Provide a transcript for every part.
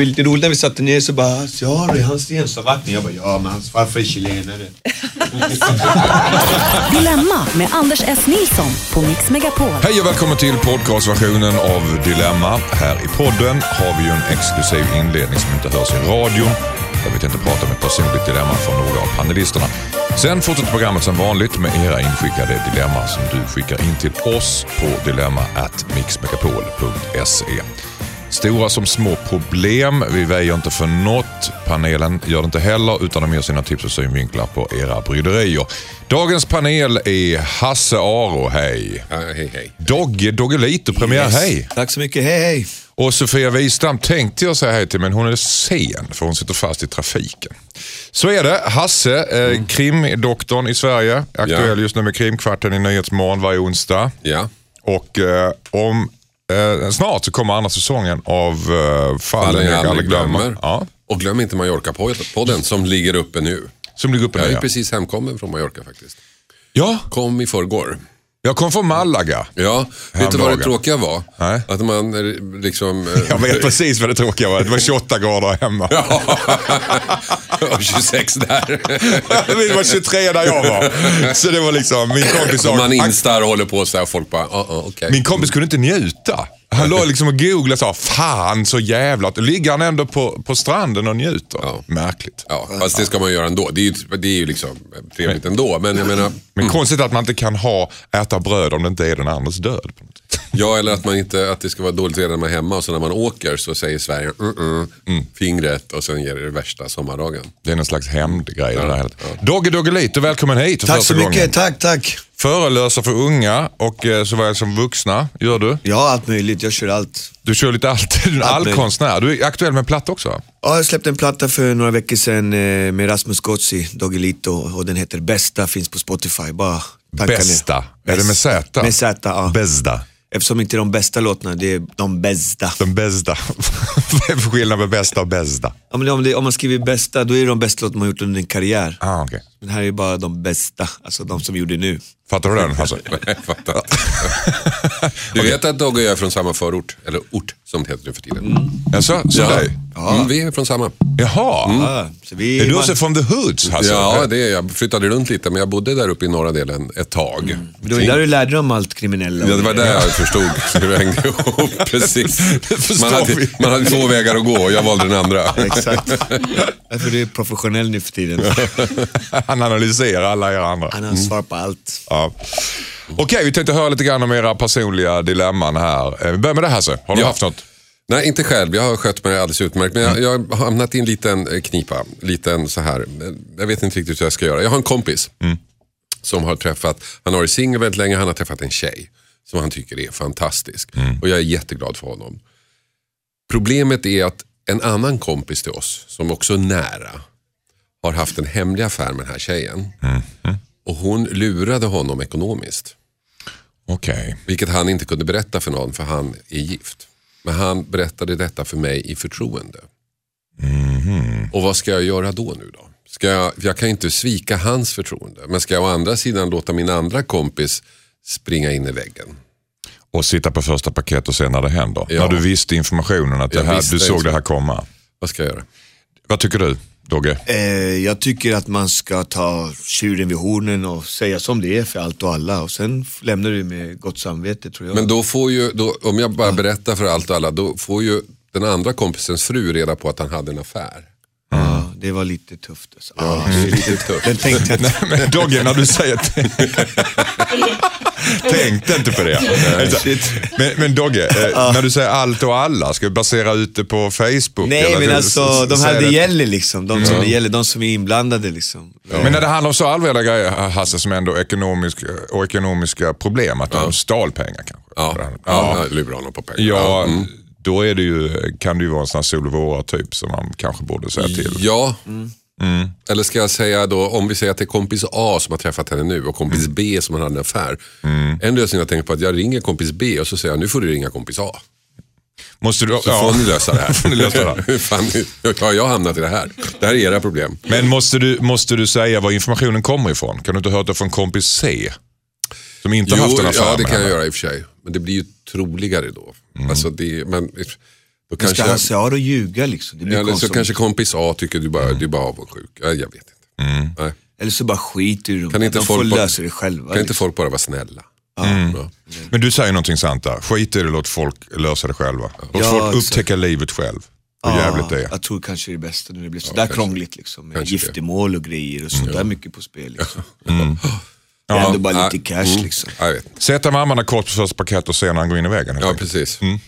var lite roligt när vi satte ner så bara, ja det är hans ensamvattning. Jag bara, ja men hans farfar är chilenare. Dilemma med Anders S. Nilsson på Mix Megapol. Hej och välkommen till podcastversionen av Dilemma. Här i podden har vi ju en exklusiv inledning som inte hörs i radion. Där vi tänkte prata om ett personligt dilemma från några av panelisterna. Sen fortsätter programmet som vanligt med era inskickade dilemma som du skickar in till oss på dilemma@mixmegapol.se. Stora som små problem. Vi väjer inte för något. Panelen gör det inte heller utan de ger sina tips och synvinklar på era bryderier. Dagens panel är Hasse Aro, hej. Ja, hej hej. Dogge Doggelito, premiär, Yes. hej. Tack så mycket, hej hej. Och Sofia Wistam tänkte jag säga hej till men hon är sen för hon sitter fast i trafiken. Så är det. Hasse, eh, krimdoktorn i Sverige. Aktuell Ja. just nu med Krimkvarten i Nyhetsmorgon varje onsdag. Ja. Och eh, om eh, snart så kommer andra säsongen av eh, Fallen jag aldrig glömmer. Ja, Och glöm inte Mallorca-podden som ligger uppe nu. som ligger uppe Jag nu. är Ja. precis hemkommen från Mallorca faktiskt. ja, Kom i förrgår. Jag kom från Malaga. Ja, vet du vad det tråkiga var? Nej. Att man eh, liksom... eh, Jag vet precis vad det tråkiga var. Det var 28 grader hemma. och 26 där. det var 23 där jag var. Så det var liksom, min kompis sa... Man instar och håller på så här och folk bara, ja, ja, okej. Min kompis kunde inte njuta. Han låg liksom och googlade och sa, fan så jävla... Ligger han ändå på, på stranden och njuter? Ja. Märkligt. Ja, fast det ska man göra ändå. Det är ju, det är ju liksom trevligt ändå. Men jag menar, Men konstigt att man inte kan ha, äta bröd om det inte är den andres död. På något sätt. ja eller att, man inte, att det ska vara dåligt redan man hemma och så när man åker så säger Sverige mm, mm, fingret och sen ger det det värsta sommardagen. Det är någon slags hämndgrej. det där. Dogge Doggelito, välkommen hit för Tack så mycket, gången. tack tack. Föreläser för unga och eh, såväl som vuxna gör du. Ja, allt möjligt, jag kör allt. Du kör lite allt, du är en Allt möjligt. allkonstnär. Du är aktuell med en platta också? Ja, jag släppte en platta för några veckor sedan eh, med Rasmus Gozzi, Doggelito och den heter Bästa, finns på Spotify. Bara tanka. Bästa. Är det med Z? Med Z, ja. Bästa. Eftersom inte de bästa låtarna, det är de bästa. Den bästa. Vad är för skillnad med bästa och bästa? Ja, men om, det, om man skriver bästa, då är det de bästa låtarna man gjort under en karriär. Ah, okay. Men här är ju bara de bästa, alltså de som vi gjorde nu. Fattar du den Hasse? Jag fattar. Du vet att Dogge och jag är från samma förort, eller ort som det heter nu för tiden. Jaså, som dig? Mm, vi är från samma. Jaha. Ja, så vi, Är du också från the hoods Hasse? Ja, det är, jag flyttade runt lite men jag bodde där uppe i norra delen ett tag. det var där du lärde dig om allt kriminella. Ja, det var där jag förstod hur det hängde ihop. Precis. Man hade, man hade två vägar att gå och jag valde den andra. Exakt. Därför du är professionell nu för tiden. Han analyserar alla er andra. Han har svar på allt. Ja. Okej, vi tänkte höra lite grann om era personliga dilemman här. Eh, Vi börjar med det Hasse. Har du Ja. haft något? Nej, inte själv. Jag har skött mig alldeles utmärkt. Men jag, jag har hamnat i en liten eh, knipa. Liten så här. Jag vet inte riktigt hur jag ska göra. Jag har en kompis som har träffat, han har varit singel väldigt länge, han har träffat en tjej som han tycker är fantastisk. Och jag är jätteglad för honom. Problemet är att en annan kompis till oss, som också är nära, har haft en hemlig affär med den här tjejen. Och hon lurade honom ekonomiskt. Okej. Vilket han inte kunde berätta för någon för han är gift. Men han berättade detta för mig i förtroende. Och vad ska jag göra då nu då? Ska jag, jag kan inte svika hans förtroende. Men ska jag å andra sidan låta min andra kompis springa in i väggen? Och sitta på första paket och se när det händer. Ja. När du visste informationen att här, du såg det här komma. Vad ska jag göra? Vad tycker du Dogge? Eh, jag tycker att man ska ta tjuren vid hornen och säga som det är för allt och alla. Och sen lämnar du med gott samvete tror jag. Men då får ju, då, om jag bara berättar för allt och alla, då får ju den andra kompisens fru reda på att han hade en affär. Ja, det var lite tufft. Alltså. Ja, lite tufft. Den tänkte jag inte. Men Dogge, när du säger Tänkte inte på det. Alltså, shit. men, men Dogge, eh, när du säger allt och alla, ska vi basera ut det på Facebook? Nej eller men alltså de här det det- gäller liksom. De som det gäller, de som är inblandade liksom. Men när det handlar om så allvarliga grejer, Hasse, som ändå ekonomisk, och ekonomiska problem, att de stal pengar kanske. Ja, ja. lurar honom på pengar. Ja, Mm. Då är det ju, kan det ju vara en sån här sol och våra typ som man kanske borde säga till. Ja. Eller ska jag säga då, om vi säger att det är kompis A som har träffat henne nu och kompis B som har en affär. En lösning jag tänker på är att jag ringer kompis B och så säger jag, nu får du ringa kompis A. Måste du, Så får ni lösa det här. får ni lösa det här. Hur fan, hur har jag hamnat i det här? Det här är era problem. Men måste du, måste du säga var informationen kommer ifrån? Kan du inte höra det från kompis C? Som inte har haft en affär ja det med kan jag henne? göra i och för sig. Men det blir ju troligare då. Mm. Alltså det, men, Då Men ska kanske, Hasse Aro ljuga liksom? Det blir eller så konstigt. kanske kompis A tycker du bara, du är bara avundsjuk. Ja, Jag vet inte. Nej. Eller så bara skiter i dem. Kan inte De folk får bara- lösa det själva. Kan inte liksom. folk bara vara snälla? Mm. Ja. Men du säger någonting sant där. Skit i det, låt folk lösa det själva. Låt Ja, folk exakt. upptäcka livet själv. Hur jävligt det är. Jag tror kanske det är det bästa när det blir sådär kanske. krångligt liksom. Med Kanske det. giftermål och grejer och sådär mycket på spel liksom. Mm. Det är ändå bara Ja, lite cash mm. liksom. Ja, jag vet. Sätta med armarna kort på första paket och se när han går in i väggen. Ja, precis. Mm.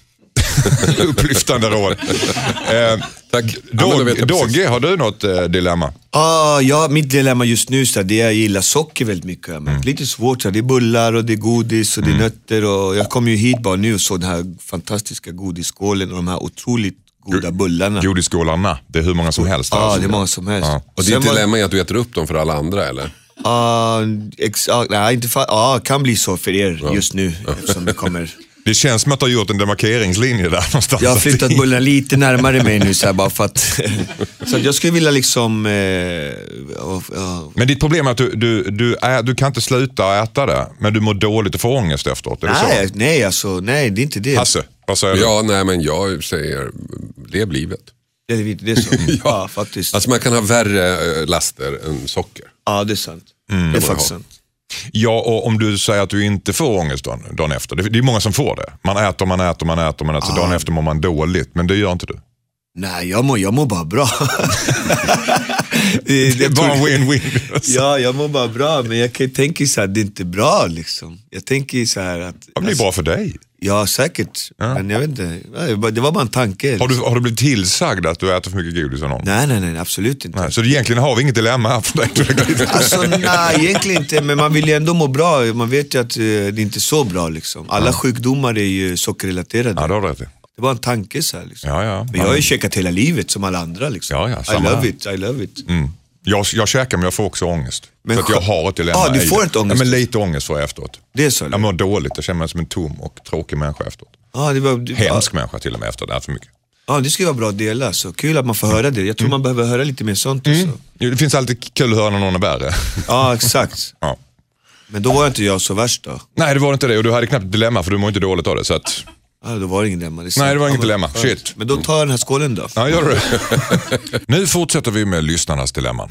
Upplyftande råd. Eh, Tack. Dog. Dogge, har du något eh, dilemma? Ah, ja, mitt dilemma just nu så det är jag gillar socker väldigt mycket. Mm. Men lite svårt, så det är bullar och det är godis och det är nötter. Och jag kom ju hit bara nu och såg den här fantastiska godisskålen och de här otroligt goda bullarna. Godisskålarna, det är hur många som helst. Ja, alltså. det är många som helst. Ja. Och ditt dilemma är att du äter upp dem för alla andra eller? Ah, ex, ah, nej, inte fa- ah, kan bli så för er just nu eftersom det kommer. Det känns som att du har gjort en demarkeringslinje där någonstans. Jag har flyttat bullarna lite närmare mig nu så här, bara för att. så att jag skulle vilja liksom, eh, ja, ja. Men ditt problem är att du, du, du, är, du kan inte sluta äta det, men du mår dåligt och får ångest efteråt. Är det nej, så? nej alltså, nej det är inte det. Hasse, vad säger du? Ja, nej men jag säger, lev livet. Det är, det är så. ja. faktiskt. Alltså man kan ha värre eh, laster än socker. Ja, det är sant. Mm. det är faktiskt sant. Ja, och om du säger att du inte får ångest dagen, dagen efter. Det, det är många som får det. Man äter, man äter, man äter, man äter. Så dagen efter mår man dåligt, men det gör inte du. Nej, jag mår, jag mår bara bra. det, Det är bara win-win. Ja, jag mår bara bra, men jag tänka så här, det är inte bra liksom. Jag tänker så här att... Ja, det är bra för dig. Ja, säkert. Men jag vet inte. Det var- bara en tanke. Har du, har du blivit tillsagd att du äter för mycket godis av någon? Nej, nej, nej, absolut inte. Nej, Så egentligen har vi inget dilemma här för dig. Alltså nej, egentligen inte. Men man vill ju ändå må bra. Man vet ju att eh, det inte är så bra liksom. Alla sjukdomar är ju sockerrelaterade. Ja, det har du rätt i. Det var en tanke så här liksom. Ja, ja. Men jag har ju käkat hela livet som alla andra liksom. Ja, ja, I love här. it, I love it. Mm. Jag, jag käkar men jag får också ångest. Men för att jag har ett dilemma. Ja, du får ett ångest. Ja, men lite ångest får jag efteråt. Det är så? eller? Jag mår dåligt, jag känner mig som en tom och tråkig människa efteråt. Ja, det, var, det, Hemsk människa till och med efter det här för mycket. ja, det skulle vara bra att dela. Så kul att man får höra det. Jag tror man behöver höra lite mer sånt också. Det finns alltid kul att höra när någon är värre. Ja, exakt. Ja. Men då var inte jag så värst då. Nej, det var inte det och du hade knappt dilemma för du mår inte dåligt av det. Så att, Ja, då var det ingen dilemma. är Nej, det var inget dilemma. men- Shit. Men då tar jag den här skålen då. ja, gör det? nu fortsätter vi med lyssnarnas dilemman.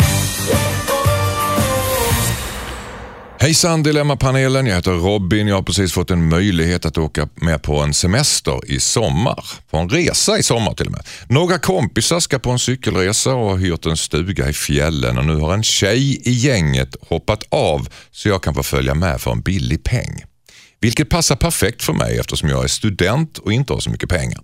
Hejsan Dilemmapanelen, jag heter Robin. Jag har precis fått en möjlighet att åka med på en semester i sommar. På en resa i sommar till och med. Några kompisar ska på en cykelresa och har hyrt en stuga i fjällen och nu har en tjej i gänget hoppat av så jag kan få följa med för en billig peng. Vilket passar perfekt för mig eftersom jag är student och inte har så mycket pengar.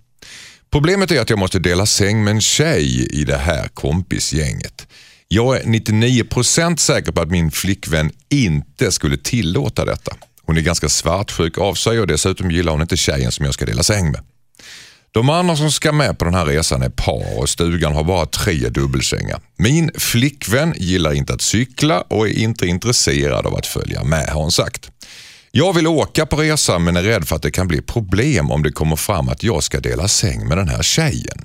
Problemet är att jag måste dela säng med en tjej i det här kompisgänget. Jag är 99% säker på att min flickvän inte skulle tillåta detta. Hon är ganska svartsjuk av sig och dessutom gillar hon inte tjejen som jag ska dela säng med. De andra som ska med på den här resan är par och stugan har bara tre dubbelsängar. Min flickvän gillar inte att cykla och är inte intresserad av att följa med har hon sagt. Jag vill åka på resan men är rädd för att det kan bli problem om det kommer fram att jag ska dela säng med den här tjejen.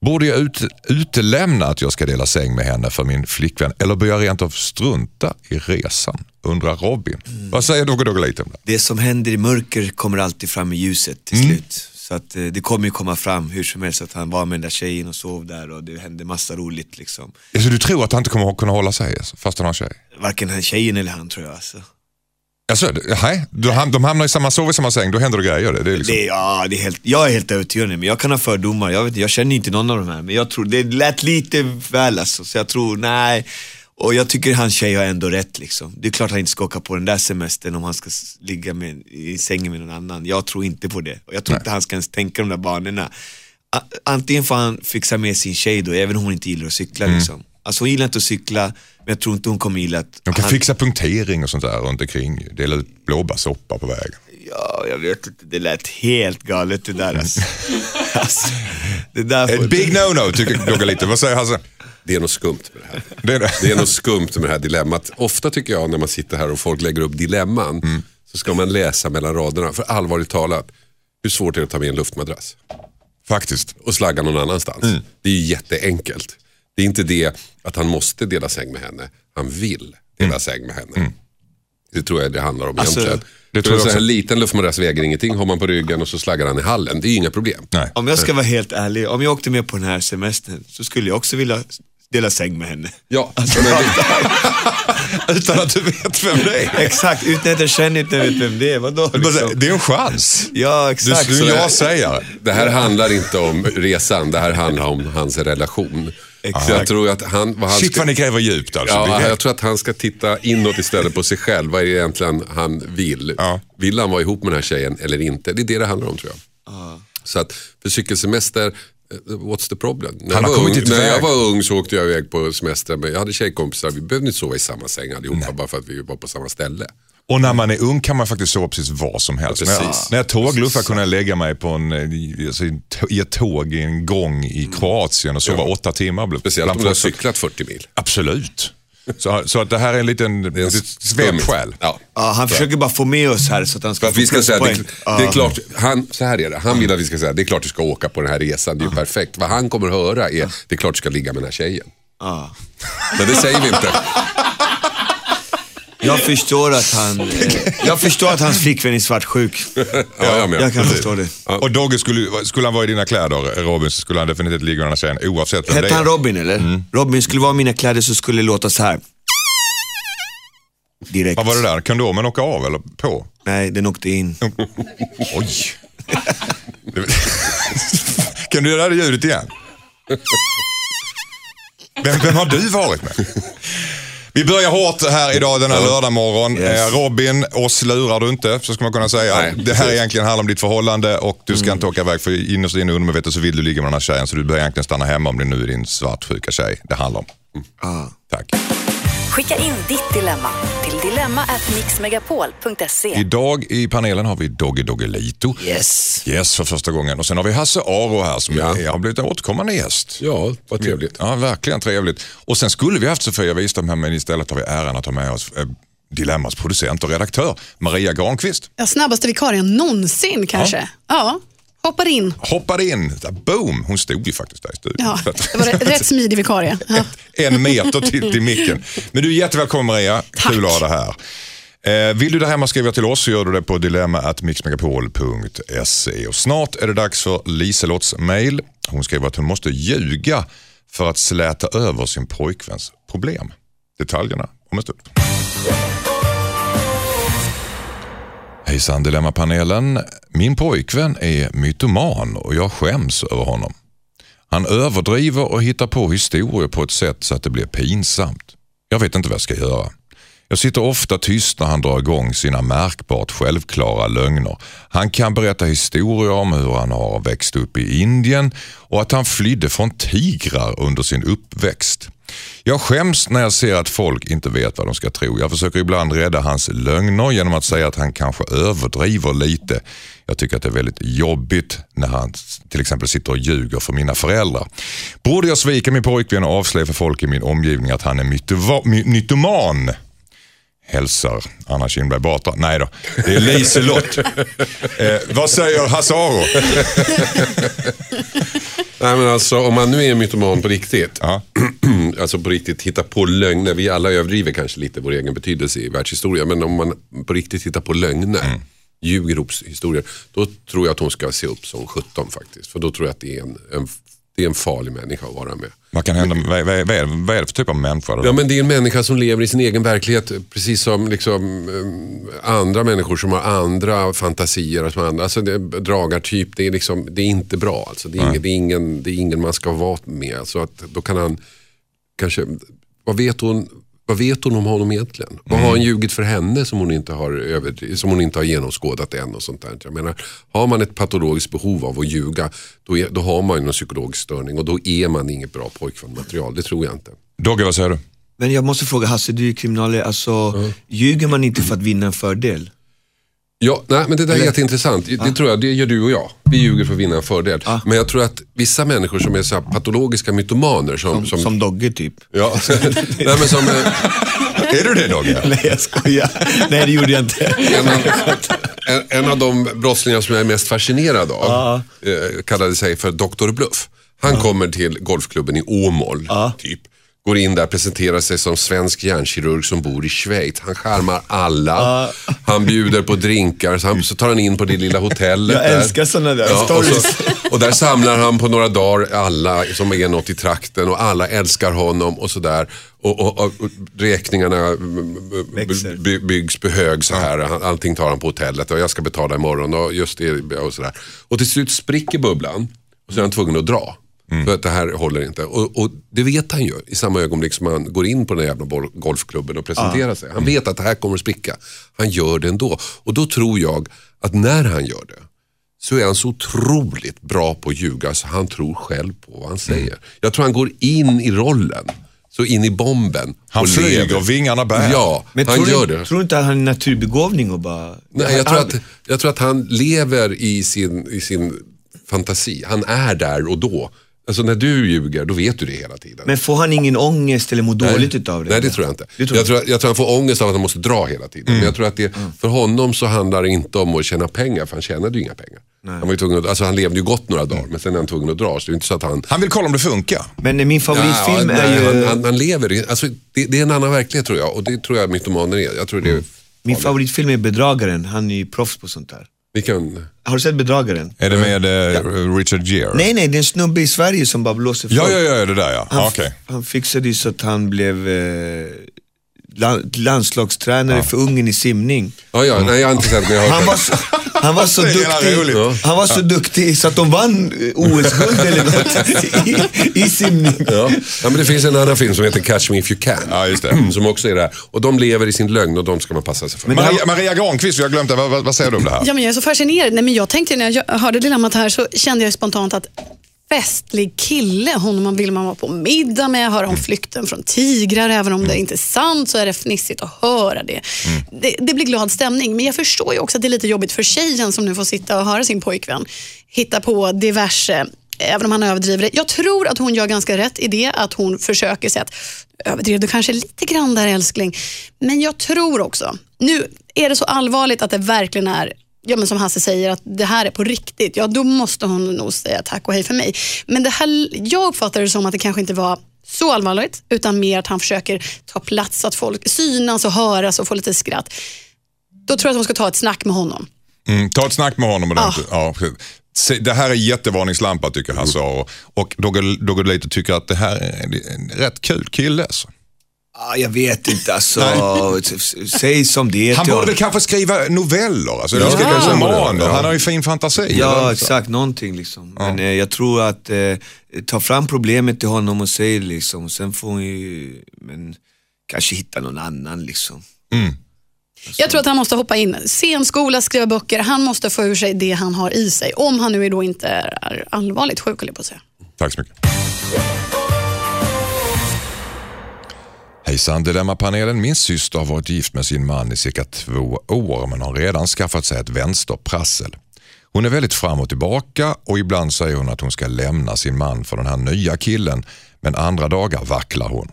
Borde jag ut, utelämna att jag ska dela säng med henne för min flickvän eller bör jag rent av strunta i resan? Undrar Robin. Vad säger Dogge Doggelite om det? Det som händer i mörker kommer alltid fram i ljuset till slut. Så att eh, det kommer ju komma fram hur som helst att han var med den där tjejen och sov där och det hände massa roligt liksom. Så du tror att han inte kommer att kunna hålla sig alltså, fast han har tjej? Varken han tjejen eller han tror jag alltså. Alltså, nej, de ham- de hamnar i samma, sover i samma säng, då händer det grejer. Det är liksom, Det, ja, det är helt, jag är helt övertygad men jag kan ha fördomar. Jag, vet, jag känner inte någon av de här, men jag tror det lät lite väl alltså. Så jag tror, nej. Och jag tycker hans tjej har ändå rätt liksom. Det är klart han inte ska åka på den där semestern om han ska ligga med, i sängen med någon annan. Jag tror inte på det. Och jag tror inte han ska ens tänka de där banorna. A- Antingen får han fixa med sin tjej då, även om hon inte gillar att cykla liksom. Alltså hon gillar inte att cykla, men jag tror inte hon kommer gilla att... de kan han, fixa punktering och sånt där runt omkring. Dela ut blåbärssoppa på vägen. Ja, jag vet inte. Det lät helt galet det där alltså. alltså det där får, Ett big no-no tycker Dogge lite. Vad säger Hasse? Det är något skumt med det här. Det är det. Det är något skumt med det här dilemmat. Ofta tycker jag när man sitter här och folk lägger upp dilemman så ska man läsa mellan raderna. För allvarligt talat, hur svårt är det att ta med en luftmadrass Faktiskt. och slagga någon annanstans? Det är ju jätteenkelt. Det är inte det att han måste dela säng med henne, han vill dela säng med henne. Det tror jag det handlar om Alltså- egentligen. Det Det tror är jag så här också. liten luftmadrass väger ingenting, har man på ryggen och så slaggar han i hallen. Det är ju inga problem. Nej. Om jag ska vara helt ärlig, om jag åkte med på den här semestern så skulle jag också vilja dela säng med henne. Ja, Alltså, men det, Utan att du vet vem det är. Exakt, utan att jag känner inte vet vem det är. Vadå säger, liksom? Det är en chans. Ja, exakt. skulle Så jag säga. det här handlar inte om resan, det här handlar om hans relation. Exakt. Så jag tror att han... Vad han Shit ska, vad ni gräver djupt alltså. ja, jag tror att han ska titta inåt istället på sig själv. Vad är det egentligen han vill? Ja. Vill han vara ihop med den här tjejen eller inte? Det är det det handlar om tror jag. Så att för cykelsemester, eh, what's the problem? När, Han jag var, ung, när jag väg. var ung så åkte jag iväg på semester. Men jag hade tjejkompisar, vi behövde inte sova i samma säng allihopa bara för att vi var på samma ställe. Och när man är ung kan man faktiskt sova precis var som helst. Ja, när, jag, precis. när jag tågluffade kunde jag lägga mig på en, eh, i- alltså, i ett tåg i en gång i Kroatien och sova åtta timmar. Speciellt om du har cyklat 40 mil. Absolut. Så, så att det här är en liten Det svepskäl. Ja. Ja, han försöker bara få med oss här så att han För ska att få vi ska säga, det, pluspoäng. det är Ja. klart, han, så här är det, han vill att vi ska säga det är klart du ska åka på den här resan, det är ju perfekt. Vad han kommer höra är, det är klart du ska ligga med den här tjejen. Ja. Men det säger vi inte. Jag förstår att han, eh, jag förstår att hans flickvän är svartsjuk. Ja, jag med. Jag kan Precis. förstå det. Och Dogge, skulle, skulle han vara i dina kläder, Robin, så skulle han definitivt ligga här tjejen oavsett vem det Hette han är. Robin eller? Mm. Robin skulle vara mina kläder så skulle det låta så här. Direkt. Vad var det där? Kondomen åka av eller på? Nej, den åkte in. Oj. kan du göra det ljudet igen? Vem, vem har du varit med? Vi börjar hårt här idag denna lördag morgon. Yes. Eh, Robin, oss lurar du inte, så ska man kunna säga. Nej, det här egentligen handlar om ditt förhållande och du ska inte åka iväg för innerst inne undermedvetet så vill du ligga med den här tjejen så du bör egentligen stanna hemma om det nu är din svartsjuka tjej det handlar om. Ja. Tack. Skicka in ditt dilemma till dilemma@mixmegapol.se. Idag i panelen har vi Dogge Doggelito. Yes. Yes, för första gången. Och sen har vi Hasse Aro här som Ja. är, har blivit en återkommande gäst. Ja, vad trevligt. Ja, verkligen trevligt. Och sen skulle vi haft Sofia Wistam här men istället har vi äran att ha med oss eh, Dilemmas producent och redaktör Maria Granqvist. Ja, snabbaste vikarien någonsin kanske. Ja, hoppar in. Hoppade in, boom, hon stod ju faktiskt där i studion. Ja, det var rätt, smidig vikarie. Ja. en meter till, till micken. Men du är jättevälkommen Maria, Tack. kul att ha dig här. Eh, vill du där hemma skriva till oss så gör du det på dilemma.mixmegapol.se. Och snart är det dags för Liselotts mail. Hon skriver att hon måste ljuga för att släta över sin pojkväns problem. Detaljerna om en stund. Hejsan Dilemmapanelen. Min pojkvän är mytoman och jag skäms över honom. Han överdriver och hittar på historier på ett sätt så att det blir pinsamt. Jag vet inte vad jag ska göra. Jag sitter ofta tyst när han drar igång sina märkbart självklara lögner. Han kan berätta historier om hur han har växt upp i Indien och att han flydde från tigrar under sin uppväxt. Jag skäms när jag ser att folk inte vet vad de ska tro. Jag försöker ibland rädda hans lögner genom att säga att han kanske överdriver lite. Jag tycker att det är väldigt jobbigt när han till exempel sitter och ljuger för mina föräldrar. Borde jag svika min pojkvän och avslöja för folk i min omgivning att han är mytova- my- mytoman? Hälsar Anna Kinberg Batra. Nej då, det är Liselott. eh, vad säger Hasse Aro? Nej, men alltså, om man nu är mytoman på riktigt, Ja. alltså på riktigt hitta på lögner, vi alla överdriver kanske lite vår egen betydelse i världshistoria, men om man på riktigt hittar på lögner, Mm. ljuger historier, då tror jag att hon ska se upp som 17 faktiskt. För då tror jag att det är en, en, det är en farlig människa att vara med. Vad kan hända? Vad, vad, vad, är, vad är det för typ av människa? då? Ja men det är en människa som lever i sin egen verklighet precis som liksom, eh, andra människor som har andra fantasier. och Som andra, alltså det, dragartyp, det är, liksom, det är inte bra. Alltså det, är ingen, det, är ingen, det är ingen man ska vara med. Så att då kan han kanske, vad vet hon, vad vet hon om honom egentligen? Vad har han ljugit för henne som hon inte har, överdri- som hon inte har genomskådat än? och sånt där. Jag menar, har man ett patologiskt behov av att ljuga, då, är, då har man ju någon psykologisk störning och då är man inget bra pojkvänmaterial. Det tror jag inte. Dogge, vad säger du? Men jag måste fråga Hasse, du är kriminalare. Alltså, ljuger man inte för att vinna en fördel? Ja, nej, men det där är Eller- jätteintressant. Det tror jag, det gör du och jag. Vi ljuger för att vinna en fördel. Ja. Men jag tror att vissa människor som är så patologiska mytomaner som... Som, som, som Dogge typ. ja, nej, men som eh, Är du det Dogge? Nej jag skojar. Nej det gjorde jag inte. en, av, en, en av de brottslingar som jag är mest fascinerad av eh, kallade sig för Dr. Bluff. Han kommer till golfklubben i Åmål, typ. Går in där, presenterar sig som svensk hjärnkirurg som bor i Schweiz. Han charmar alla. Han bjuder på drinkar. Så, han, så tar han in på det lilla hotellet. Jag där. älskar såna där och, stories. så, och där samlar han på några dagar alla som är något i trakten och alla älskar honom och sådär. Och, och, och, och räkningarna mm, Växer. by, byggs på hög så här. Allting tar han på hotellet och jag ska betala imorgon och just det och sådär. Och till slut spricker bubblan och så är han tvungen att dra. För att det här håller inte. Och, och det vet han ju i samma ögonblick som han går in på den här jävla golfklubben och presenterar sig. Han vet att det här kommer att spricka. Han gör det ändå. Och då tror jag att när han gör det så är han så otroligt bra på att ljuga så han tror själv på vad han säger. Jag tror han går in i rollen, så in i bomben. Han och flyger, lever. vingarna bär. Ja, Men han tror, gör du, det. tror du inte att han är naturbegåvning och bara... Nej, jag, tror att, jag tror att han lever i sin, i sin fantasi. Han är där och då. Alltså när du ljuger, då vet du det hela tiden. Men får han ingen ångest eller mår dåligt utav det? Nej, det tror jag inte. Tror jag, tror, jag tror han får ångest av att han måste dra hela tiden. Men jag tror att det, för honom så handlar det inte om att tjäna pengar, för han tjänade ju inga pengar. Han, var ju tvungen att, alltså han levde ju gott några dagar, men sen är han tvungen att dra. Så det är inte så att han... Han vill kolla om det funkar. Men min favoritfilm Ja, är nej, ju... han, han, han lever alltså, det, det är en annan verklighet tror jag. Och det tror jag mytomaner är. Jag tror det är Min favoritfilm är Bedragaren, han är ju proffs på sånt här. Vilken... Har du sett Bedragaren? Är det med eh, Richard Gere? Nej, nej, det är en snubbe i Sverige som bara blåser Ja, folk. ja, ja, det där ja. Han, Ah, Okej. han fixade ju så att han blev eh, la- landslagstränare för Ungern i simning. Ja, ja, nej jag har inte sett men jag har Han var så, han var så Det duktig, han var så duktig så att de vann eh, OS-guld eller något i, i simning. Ja. ja, men det finns en annan film som heter Catch Me If You Can. Ja, just det. Som också är där. Och de lever i sin lögn och de ska man passa sig för. Men- Maria, Maria Granqvist, vi har glömt det. Vad, vad, vad säger du om det här? Ja, men jag är så fascinerad. Nej, men jag tänkte när jag hörde dilemmat här så kände jag spontant att festlig kille, honom man vill man vara på middag med, höra om flykten från tigrar, även om det inte är sant så är det fnissigt att höra det. det. Det blir glad stämning, men jag förstår ju också att det är lite jobbigt för tjejen som nu får sitta och höra sin pojkvän hitta på diverse Även om han överdriver det. Jag tror att hon gör ganska rätt i det, att hon försöker säga att överdrev du kanske lite grann där älskling. Men jag tror också, nu är det så allvarligt att det verkligen är Ja, men som Hasse säger, att det här är på riktigt. Ja, då måste hon nog säga tack och hej för mig. Men det här, jag uppfattar det som att det kanske inte var så allvarligt, utan mer att han försöker ta plats så att folk synas och höras och få lite skratt. Då tror jag att hon ska ta ett snack med honom. Mm, ta ett snack med honom. ordentligt. Ja. Det här är jättevarningslampa tycker Hasse och, och då går, då går det lite och tycker att det här är en rätt kul kille. Alltså. Ah, jag vet inte alltså, säg som det är. Han borde väl kanske skriva noveller, alltså, Ja, eller skriva romaner. ja. Han har ju fin fantasi. Ja, eller? exakt, någonting liksom. Men eh, jag tror att, eh, ta fram problemet till honom och säg liksom, sen får hon ju, men kanske hitta någon annan liksom. Jag tror att han måste hoppa in. Scenskola, skriva böcker. Han måste få ur sig det han har i sig. Om han nu då inte är allvarligt sjuk, jag på att säga. Tack så mycket. Hejsan Dilemmapanelen. Min syster har varit gift med sin man i cirka två år men har redan skaffat sig ett vänsterprassel. Hon är väldigt fram och tillbaka och ibland säger hon att hon ska lämna sin man för den här nya killen men andra dagar vacklar hon.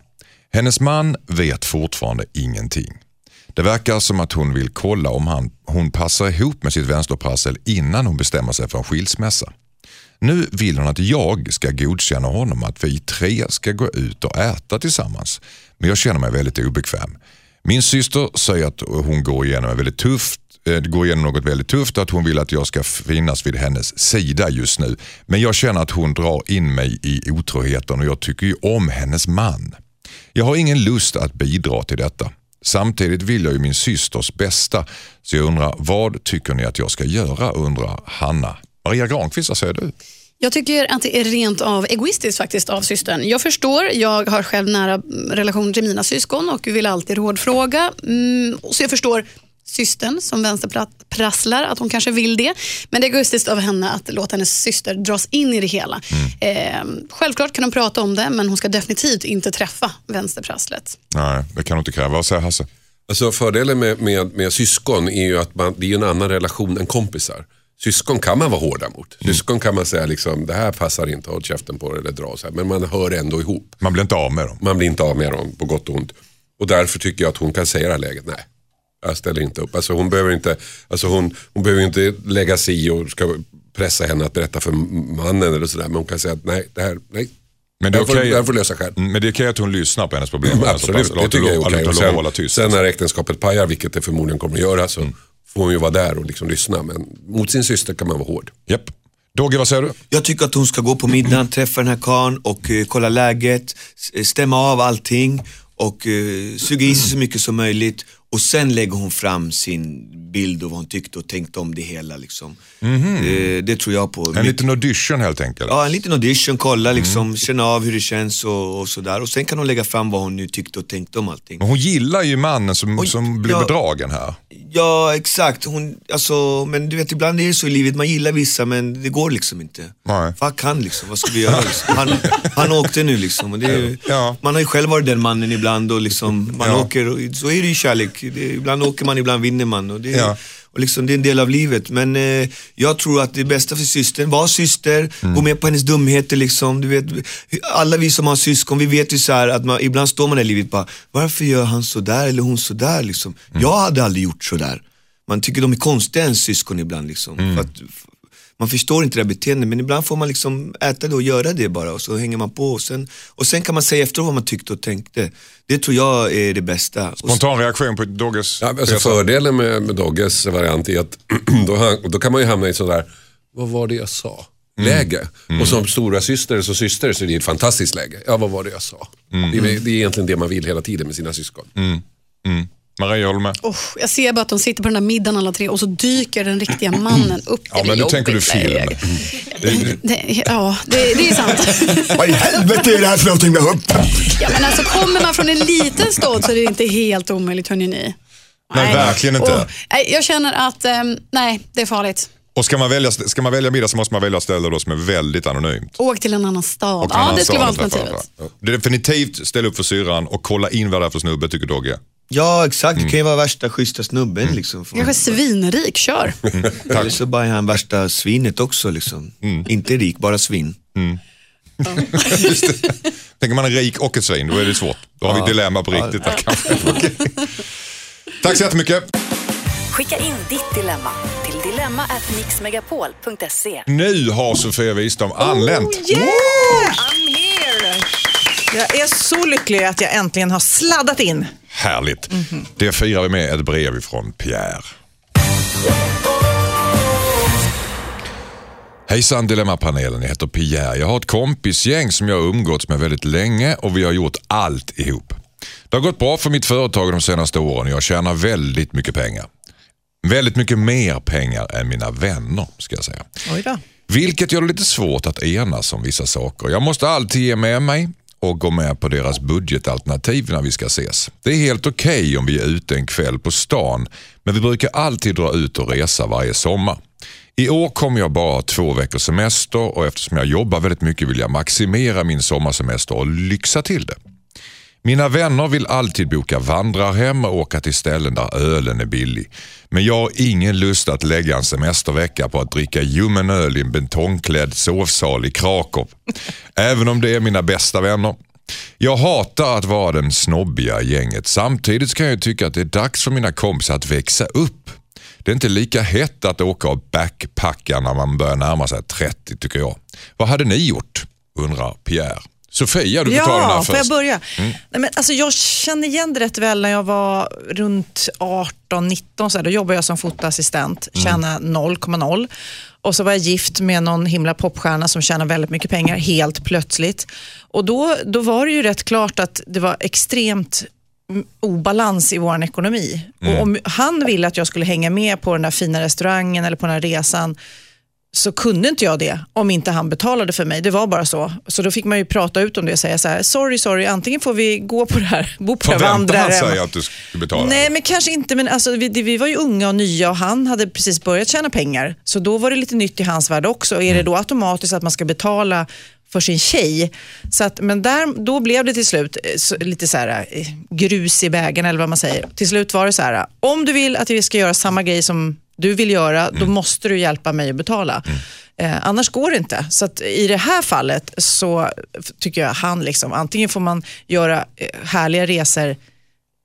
Hennes man vet fortfarande ingenting. Det verkar som att hon vill kolla om han, hon passar ihop med sitt vänsterprassel innan hon bestämmer sig för en skilsmässa. Nu vill hon att jag ska godkänna honom att vi tre ska gå ut och äta tillsammans. Men jag känner mig väldigt obekväm. Min syster säger att hon går igenom, en väldigt tufft, eh, går igenom något väldigt tufft och att hon vill att jag ska finnas vid hennes sida just nu. Men jag känner att hon drar in mig i otroheten och jag tycker ju om hennes man. Jag har ingen lust att bidra till detta. Samtidigt vill jag ju min systers bästa. Så jag undrar, vad tycker ni att jag ska göra? undrar Hanna. Maria Granqvist, vad säger du? Jag tycker att det är rent av egoistiskt faktiskt av systern. Jag förstår, jag har själv nära mm, relation till mina syskon och vill alltid rådfråga. Mm, så jag förstår systern som vänsterprasslar, att hon kanske vill det. Men det är egoistiskt av henne att låta hennes syster dras in i det hela. Eh, självklart kan de prata om det, men hon ska definitivt inte träffa vänsterprasslet. Nej, det kan du inte kräva. Vad säger Hasse? Alltså fördelen med, med, med syskon är ju att man, det är en annan relation än kompisar. Syskon kan man vara hårda mot. Syskon kan man säga liksom, det här passar inte, håll käften på det eller dra. Så här. Men man hör ändå ihop. Man blir inte av med dem. Man blir inte av med dem på gott och ont. Och därför tycker jag att hon kan säga i det här läget, nej. Jag ställer inte upp. Alltså hon behöver inte, alltså hon, hon behöver inte lägga sig i och ska pressa henne att berätta för mannen eller sådär. Men hon kan säga att nej, det här, nej. Men det är Jag får, får lösa själv. Mm, men det är okej att hon lyssnar på hennes problem. Mm, Alltså, absolut, låter- det tycker jag är okej. hålla Sen, sen när äktenskapet pajar, vilket det förmodligen kommer att göra, så får hon ju vara där och liksom lyssna. Men mot sin syster kan man vara hård. Japp. Dogge, vad säger du? Jag tycker att hon ska gå på middagen, träffa den här karln och eh, kolla läget, s- stämma av allting och uh, suga i sig så mycket som möjligt och sen lägger hon fram sin bild och vad hon tyckte och tänkte om det hela. Liksom. Eh, det tror jag på. En liten audition helt enkelt. Ja, en liten audition, kolla liksom, känna av hur det känns och, och sådär. Och sen kan hon lägga fram vad hon nu tyckte och tänkte om allting. Men hon gillar ju mannen som, Oj, som blir ja. bedragen här. Ja, exakt. Hon, alltså, men du vet, ibland är det så i livet, man gillar vissa men det går liksom inte. Nej. Fuck han liksom, vad ska vi göra? Liksom? Han, han åkte nu liksom. Det ju- Ja. Man har ju själv varit den mannen ibland och liksom, man Ja. åker, och, så är det ju kärlek. Det, ibland åker man, ibland vinner man. Och det, Ja. och liksom, det är en del av livet. Men eh, jag tror att det bästa för systern, var syster, Mm. gå med på hennes dumheter liksom. Du vet, alla vi som har syskon, vi vet ju så att man, ibland står man i livet bara, varför gör han sådär eller hon sådär liksom? Mm. Jag hade aldrig gjort sådär. Man tycker de är konstiga ens syskon ibland liksom. Mm. För att, man förstår inte det här beteendet men ibland får man liksom äta det och göra det bara och så hänger man på och sen, och sen kan man säga efteråt vad man tyckte och tänkte. Det tror jag är det bästa. Spontan reaktion på Dogges Ja, alltså fördelen med, med Dogges variant är att då, då kan man ju hamna i sådär, vad var det jag sa? Läge. Och som stora syster så syster så är det ett fantastiskt läge. Ja, vad var det jag sa? Det, är, det är egentligen det man vill hela tiden med sina syskon. Maria håller med. Oh, jag ser bara att de sitter på den där middagen alla tre och så dyker den riktiga mannen upp. Ja, men nu tänker du film. Det, ja, det, det är sant. Vad i helvete är det här för någonting har upp? Ja, men alltså, kommer man från en liten stad så är det inte helt omöjligt, hörni ni. Nej, verkligen inte. Och, nej, jag känner att, ehm, nej, det är farligt. Och ska man, välja, ska man välja middag så måste man välja ställe då som är väldigt anonymt. Åk till en annan stad. En Ja, annan det skulle vara alternativet. varandra. Definitivt ställ upp för syrran och kolla in vad det är för snubbe tycker Dogge. Ja exakt, det kan ju vara värsta schyssta snubben liksom. Kanske svinrik, kör. Eller så bara är han värsta svinet också liksom. Inte rik, bara svin. Tänker man en rik och ett svin, då är det svårt. Då har vi ett dilemma på riktigt där kanske. Okej. Tack så jättemycket. Skicka in ditt dilemma till dilemma@mixmegapol.se. Nu har Sofia Wistam anlänt. Oh, Yeah! I'm here! Jag är så lycklig att jag äntligen har sladdat in. Härligt. Det firar vi med ett brev ifrån Pierre. Hejsan Dilemmapanelen, jag heter Pierre. Jag har ett kompisgäng som jag har umgåtts med väldigt länge och vi har gjort allt ihop. Det har gått bra för mitt företag de senaste åren och jag tjänar väldigt mycket pengar. Väldigt mycket mer pengar än mina vänner ska jag säga. Vilket gör det lite svårt att enas om vissa saker. Jag måste alltid ge med mig och gå med på deras budgetalternativ när vi ska ses. Det är helt okej om vi är ute en kväll på stan, men vi brukar alltid dra ut och resa varje sommar. I år kommer jag bara ha två veckors semester och eftersom jag jobbar väldigt mycket vill jag maximera min sommarsemester och lyxa till det. Mina vänner vill alltid boka vandrarhem och åka till ställen där ölen är billig. Men jag har ingen lust att lägga en semestervecka på att dricka ljummen öl i en betongklädd sovsal i Krakow. Även om det är mina bästa vänner. Jag hatar att vara den snobbiga i gänget. Samtidigt kan jag tycka att det är dags för mina kompisar att växa upp. Det är inte lika hett att åka och backpacka när man börjar närma sig 30 tycker jag. Vad hade ni gjort? Undrar Pierre. Sofia, du får ta den här Ja, får jag först. Mm. börja? Nej, men alltså, jag känner igen det rätt väl när jag var runt 18-19. Så här, då jobbade jag som fotoassistent, Mm. tjänade 0,0. Och så var jag gift med någon himla popstjärna som tjänar väldigt mycket pengar helt plötsligt. Och då, då var det ju rätt klart att det var extremt mm, obalans i vår ekonomi. Mm. Och om han ville att jag skulle hänga med på den där fina restaurangen eller på den här resan så kunde inte jag det om inte han betalade för mig. Det var bara så. Så då fick man ju prata ut om det och säga så här, sorry, sorry, antingen får vi gå på det här, bo på det här Förväntar han vandrarhemmet. att du ska betala? Nej, men kanske inte. Men alltså, vi, vi var ju unga och nya och han hade precis börjat tjäna pengar. Så då var det lite nytt i hans värld också. Är det då automatiskt att man ska betala för sin tjej? Så att, men där, då blev det till slut eh, så, lite så här, eh, grus i vägen eller vad man säger. Till slut var det så här, om du vill att vi ska göra samma grej som du vill göra, då måste du hjälpa mig att betala. Eh, annars går det inte. Så i det här fallet så tycker jag han, liksom, antingen får man göra eh, härliga resor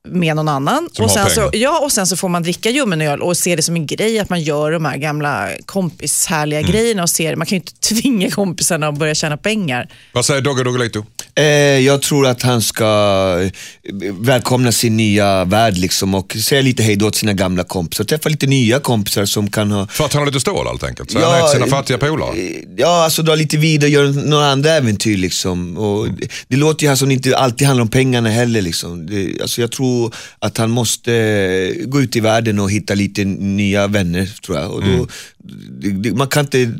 med någon annan. Som och sen, så, ja, och sen så får man dricka ljummenöl och se det som en grej att man gör de här gamla kompishärliga Mm. grejerna. och ser, Man kan ju inte tvinga kompisarna att börja tjäna pengar. Vad säger Dogge Doggelito? Eh, jag tror att han ska eh, välkomna sin nya värld liksom och säga lite hej då till sina gamla kompisar. Träffa lite nya kompisar som kan ha För att han har lite stål helt enkelt. Så han ägt sina fattiga polare. eh, Ja, alltså dra lite vidare och göra några andra äventyr liksom. Och det, det låter ju här som det inte alltid handlar om pengarna heller liksom. Det, alltså jag tror att han måste gå ut i världen och hitta lite nya vänner tror jag. Och då, mm man, kan inte,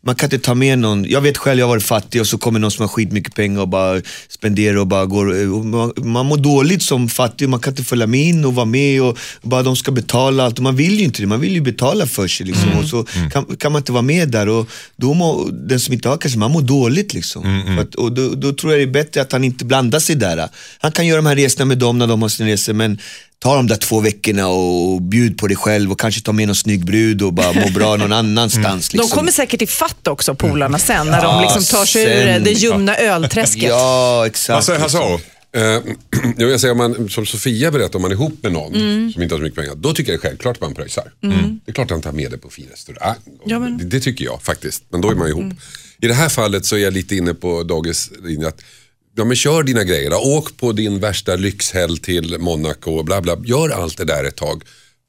man kan inte ta med någon, jag vet själv jag har varit fattig och så kommer någon som har skitmycket pengar och bara spenderar och bara går, och man, man mår dåligt som fattig, man kan inte följa med in och vara med och bara de ska betala allt. Och man vill ju inte det, man vill ju betala för sig liksom. Och så kan, kan man inte vara med där och då mår den som inte har kanske, man mår dåligt liksom. För att, och då, då tror jag det är bättre att han inte blandar sig där. Han kan göra de här resorna med dem när de har sina resor men ta de där två veckorna och bjud på dig själv och kanske ta med någon snygg brud och bara må bra någon annanstans. Liksom. De kommer säkert i fatt också, polarna sen, när de Ja, liksom tar sig ur sen- det ljumna ölträsket. Ja, exakt. Aro? Eh, jo, jag säger, om man, som Sofia berättade, om man är ihop med någon Mm. som inte har så mycket pengar, då tycker jag det är självklart att man pröjsar. Det är klart att han tar med det på fin restaurang. Ja, men- det, det tycker jag faktiskt, men då är man ihop. I det här fallet så är jag lite inne på Dages linje att Ja men kör dina grejer. Åk på din värsta lyxhelg till Monaco och bla bla. Gör allt det där ett tag.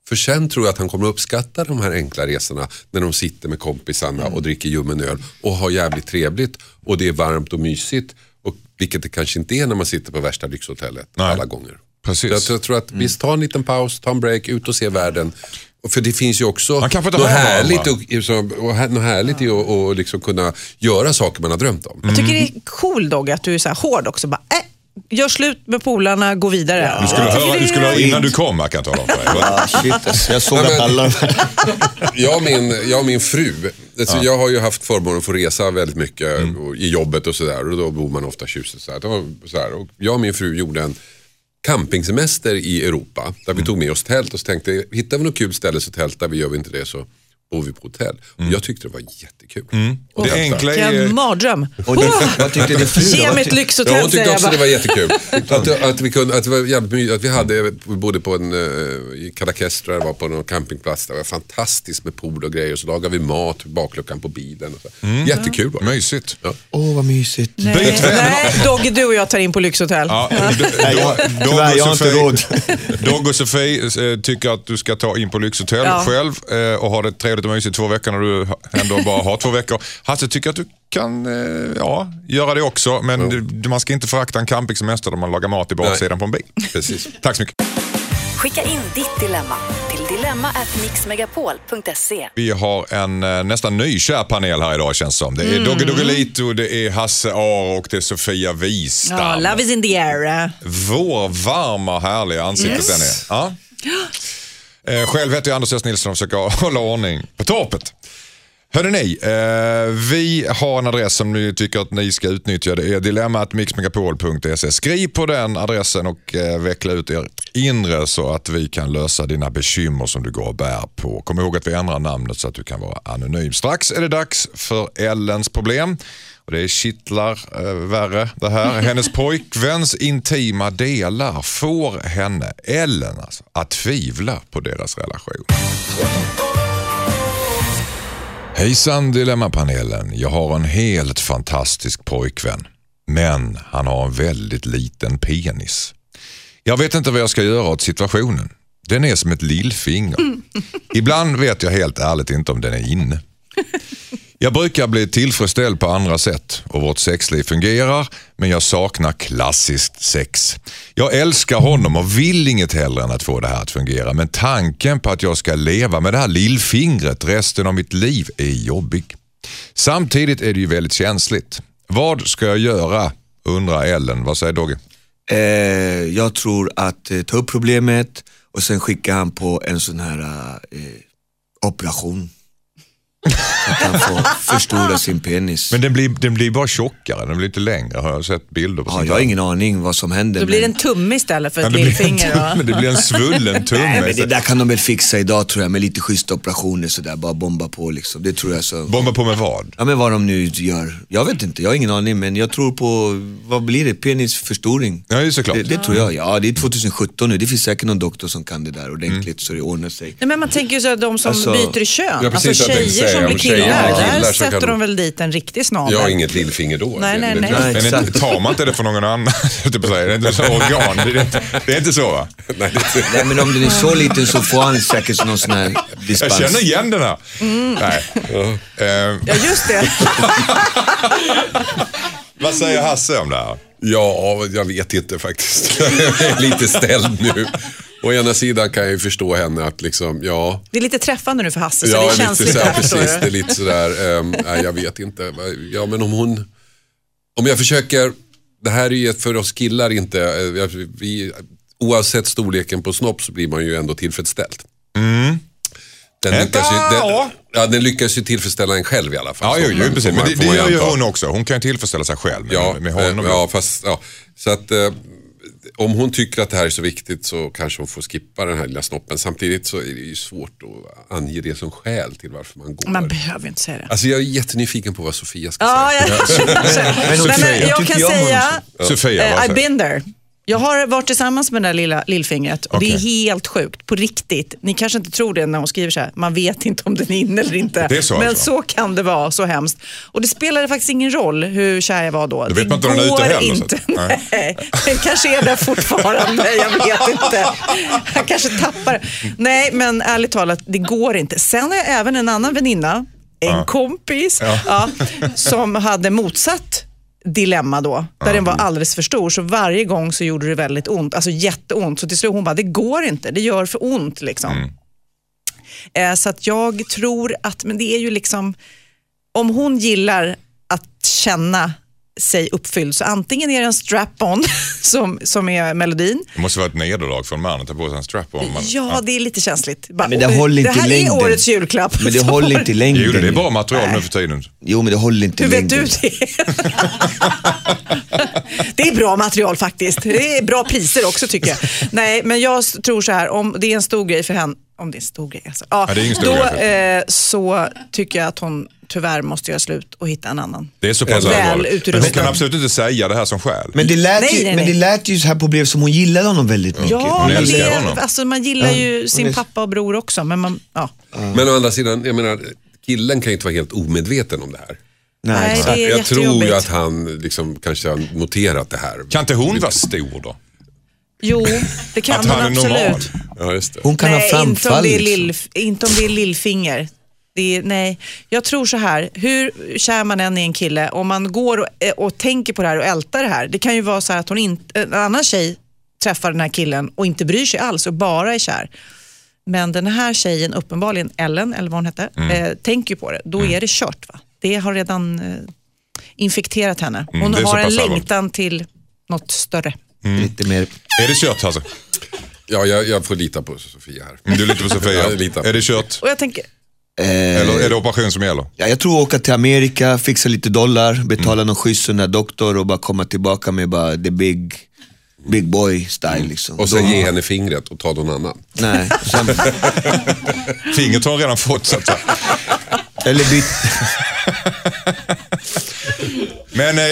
För sen tror jag att han kommer uppskatta de här enkla resorna när de sitter med kompisarna och dricker ljummen öl och har jävligt trevligt och det är varmt och mysigt. Och, vilket det kanske inte är när man sitter på värsta lyxhotellet Nej. alla gånger. Precis. Jag, tror- jag tror att visst, ta en liten paus, ta en break, ut och se världen. För det finns ju också Man kanske inte något har härligt, och, och, här- något härligt i att och liksom kunna göra saker man har drömt om. Jag tycker det är cool Dogge att du är så här hård också. Bara, äh, gör slut med polarna, gå vidare. Du skulle, höra, du skulle höra innan du kom, jag kan tala om för dig. Ah, shit, jag såg att alla... Jag och min, jag och min fru, alltså jag har ju haft förmånen att få resa väldigt mycket Mm. och, i jobbet och sådär och då bor man ofta tjusigt så här. Så här. Och jag och min fru gjorde en campingsemester i Europa där Mm. vi tog med oss tält och så tänkte hittar vi något kul ställe så tältar vi, gör vi inte det så bor vi på hotell. Mm. Och jag tyckte det var jättekul. Det enkla är... Vilken mardröm. Och det, vad tyckte din fru då? Ge Vad mig ett tyck- Ja, lyxhotell hon tyckte också det var jättekul. att, att, vi kunde, att det var jävligt. Att vi, hade, vi bodde på en, uh, i det var på någon campingplats. Det var fantastiskt med pool och grejer. Så lagade vi mat, bakluckan på bilen. Och så. Jättekul var det. Mysigt. Åh, vad mysigt. Nej, Byt nej, Dogge, du och jag tar in på lyxhotell. Ja, tyvärr, jag har inte råd. Dogg och Sofie eh, tycker att du ska ta in på lyxhotell Ja. själv eh, och ha det trevligt och mysigt två veckor när du ändå bara har två veckor. Hasse tycker att du kan eh, ja, göra det också, men du- man ska inte förakta en campingsemester där man lagar mat i baksidan på en bil. Precis. Tack så mycket. Skicka in ditt dilemma till dilemma@mixmegapol.se. Vi har en eh, nästan nykär panel här idag känns som. Det är Dogge Doggelito, det är Hasse Aro och det är Sofia Wistam. Ja, love is in the air. Vår varma härliga ansikte Yes. den är. Ja. Eh, själv heter jag Anders S. Nilsson och försöker hålla ordning på torpet. Hörrni, ni, eh, vi har en adress som ni tycker att ni ska utnyttja. Det är dilemmatmixmegapol.se. Skriv på den adressen och eh, veckla ut er inre så att vi kan lösa dina bekymmer som du går och bär på. Kom ihåg att vi ändrar namnet så att du kan vara anonym. Strax är det dags för Ellens problem. Och det är kittlar eh, värre det här. Hennes pojkväns intima delar får henne, Ellen alltså, att tvivla på deras relation. Hejsan Dilemmapanelen. Jag har en helt fantastisk pojkvän. Men han har en väldigt liten penis. Jag vet inte vad jag ska göra åt situationen. Den är som ett lillfinger. Ibland vet jag helt ärligt inte om den är inne. Jag brukar bli tillfredsställd på andra sätt och vårt sexliv fungerar men jag saknar klassiskt sex. Jag älskar honom och vill inget hellre än att få det här att fungera men tanken på att jag ska leva med det här lillfingret resten av mitt liv är jobbig. Samtidigt är det ju väldigt känsligt. Vad ska jag göra? undrar Ellen. Vad säger Dogge? Eh, jag tror att eh, ta upp problemet och sen skicka han på en sån här eh, operation. Att han får förstora sin penis. Men den blir, den blir bara tjockare, den blir inte längre. Har jag sett bilder på Ja, jag har ingen aning vad som händer. Då blir det en tumme istället för Ja, ett det, blir en lillfinger. det blir en svullen tumme. Nej, men det där kan de väl fixa idag tror jag med lite schyssta operationer sådär, bara bomba på liksom. Det tror jag så. Bomba på med vad? Ja men vad de nu gör. Jag vet inte, jag har ingen aning men jag tror på, vad blir det? Penisförstoring? Ja, det är såklart. Det, det tror jag, ja det är 2017 nu. Det finns säkert någon doktor som kan det där ordentligt så det ordnar sig. Nej, men man tänker ju så att de som Alltså- byter kön, Ja, precis, alltså tjejer som om blir killar, killar där så kan sätter de- väl dit en riktig snabel. Jag har inget lillfinger då. Nej, nej, nej. Nej, Men exakt. inte, tar man inte det för någon annan? typ så här, det är inte så organ. Det är, inte, det är inte så va? Nej, det- Nej men om den är så liten så får han säkert någon sån här Jag dispens. känner igen den här. Nej. Eh, Ja, just det. vad säger Hasse om det här? Ja, jag vet inte faktiskt. jag är lite ställd nu. Å ena sidan kan jag ju förstå henne att liksom, ja. Det är lite träffande nu för Hasse, så ja, det är lite känsligt så det här, precis. Det är lite sådär, um, nej jag vet inte. Ja men om hon, om jag försöker, det här är ju ett för oss killar inte, eh, vi, oavsett storleken på snopp så blir man ju ändå tillfredsställd. Den, Vänta, lyckas ju, den, ja. ja, den lyckas ju tillfredsställa en själv i alla fall. Ja, jo, man- jo, precis. Men det, det gör ju hon också. Hon kan ju tillfredsställa sig själv med, Ja, med honom. eh, ja, fast, ja. Så att eh, om hon tycker att det här är så viktigt så kanske hon får skippa den här lilla snoppen. Samtidigt så är det ju svårt att ange det som skäl till varför man går. Man behöver inte säga det. Alltså jag är jättenyfiken på vad Sofia ska Ja, säga. jag, men jag kan jag om honom säga, Sofia, eh, I've been there. Jag har varit tillsammans med det där lilla lillfingret och det är helt sjukt, på riktigt. Ni kanske inte tror det när hon skriver så här, man vet inte om den är inne eller inte. Det är så Men alltså? så kan det vara, så hemskt. Och det spelade faktiskt ingen roll hur kär jag var då. Då vet det man inte om den är ute går heller, Inte. nej. Nej, den kanske är där fortfarande, jag vet inte. Han kanske tappar Nej, men ärligt talat, det går inte. Sen har jag även en annan väninna, en kompis, ja, som hade motsatt dilemma då, där den var alldeles för stor. Så varje gång så gjorde det väldigt ont, alltså jätteont. Så till slut hon bara, det går inte, det gör för ont. Liksom. Eh, så att jag tror att, men det är ju liksom, om hon gillar att känna sig uppfylld, så antingen är det en strap-on som, som är melodin. Det måste vara ett nederlag för en man att ta på sig en strap-on. Man- Ja, det är lite känsligt. Bara, Men det håller inte det här längden. är årets julklapp. Men det håller inte i längden. Jo, det är bra material nu för tiden. Jo men det håller inte Hur i vet längden. du det? det är bra material faktiskt. Det är bra priser också tycker jag. Nej, men jag tror så här, om det är en stor grej för henne, om det är en stor grej alltså. Ja, Ja, det är ingen stor då grej för eh, så tycker jag att hon tyvärr måste göra slut och hitta en annan. Det är så pass Väl allvarligt. Men hon kan absolut inte säga det här som skäl. Men det lät, Nej, ju, nej, men det nej. lät ju så här på brev som hon gillade honom väldigt mycket. Ja, Hon det, honom. alltså, man gillar ju hon sin är- pappa och bror också. Men man, ja. Men å andra sidan, jag menar, killen kan ju inte vara helt omedveten om det här. Nej, Nej, det är Jag tror ju att han liksom kanske har noterat det här. Kan inte hon vara stor då? Jo, det kan Att hon han är absolut. normal? Ja, just det. Hon kan nej, ha inte om framfall. det är, liksom. lill, inte om det är lillfinger. Det är, nej, jag tror så här, hur kär man än är en kille, om man går och, eh, och tänker på det här och ältar det här. Det kan ju vara så här att hon inte, en annan tjej träffar den här killen och inte bryr sig alls och bara är kär. Men den här tjejen, uppenbarligen Ellen, eller vad hon hette, Mm. eh, tänker ju på det. Då är det kört. Va? Det har redan eh, infekterat henne. Hon Mm, det är så har en längtan till något större. Lite mer. Är det kört alltså? Ja, jag, jag får lita på Sofia här. Mm, Du litar på Sofia? Ja, jag litar på är det kört? Och jag tänker, Eller är det operation som gäller? Ja, jag tror åka till Amerika, fixa lite dollar, betala någon schysst doktor och bara komma tillbaka med bara the big, big boy style liksom. Och sen Då- ge henne fingret och ta någon annan. Nej, sen, Fingret har hon redan fått så att säga. eller byt, Men eh,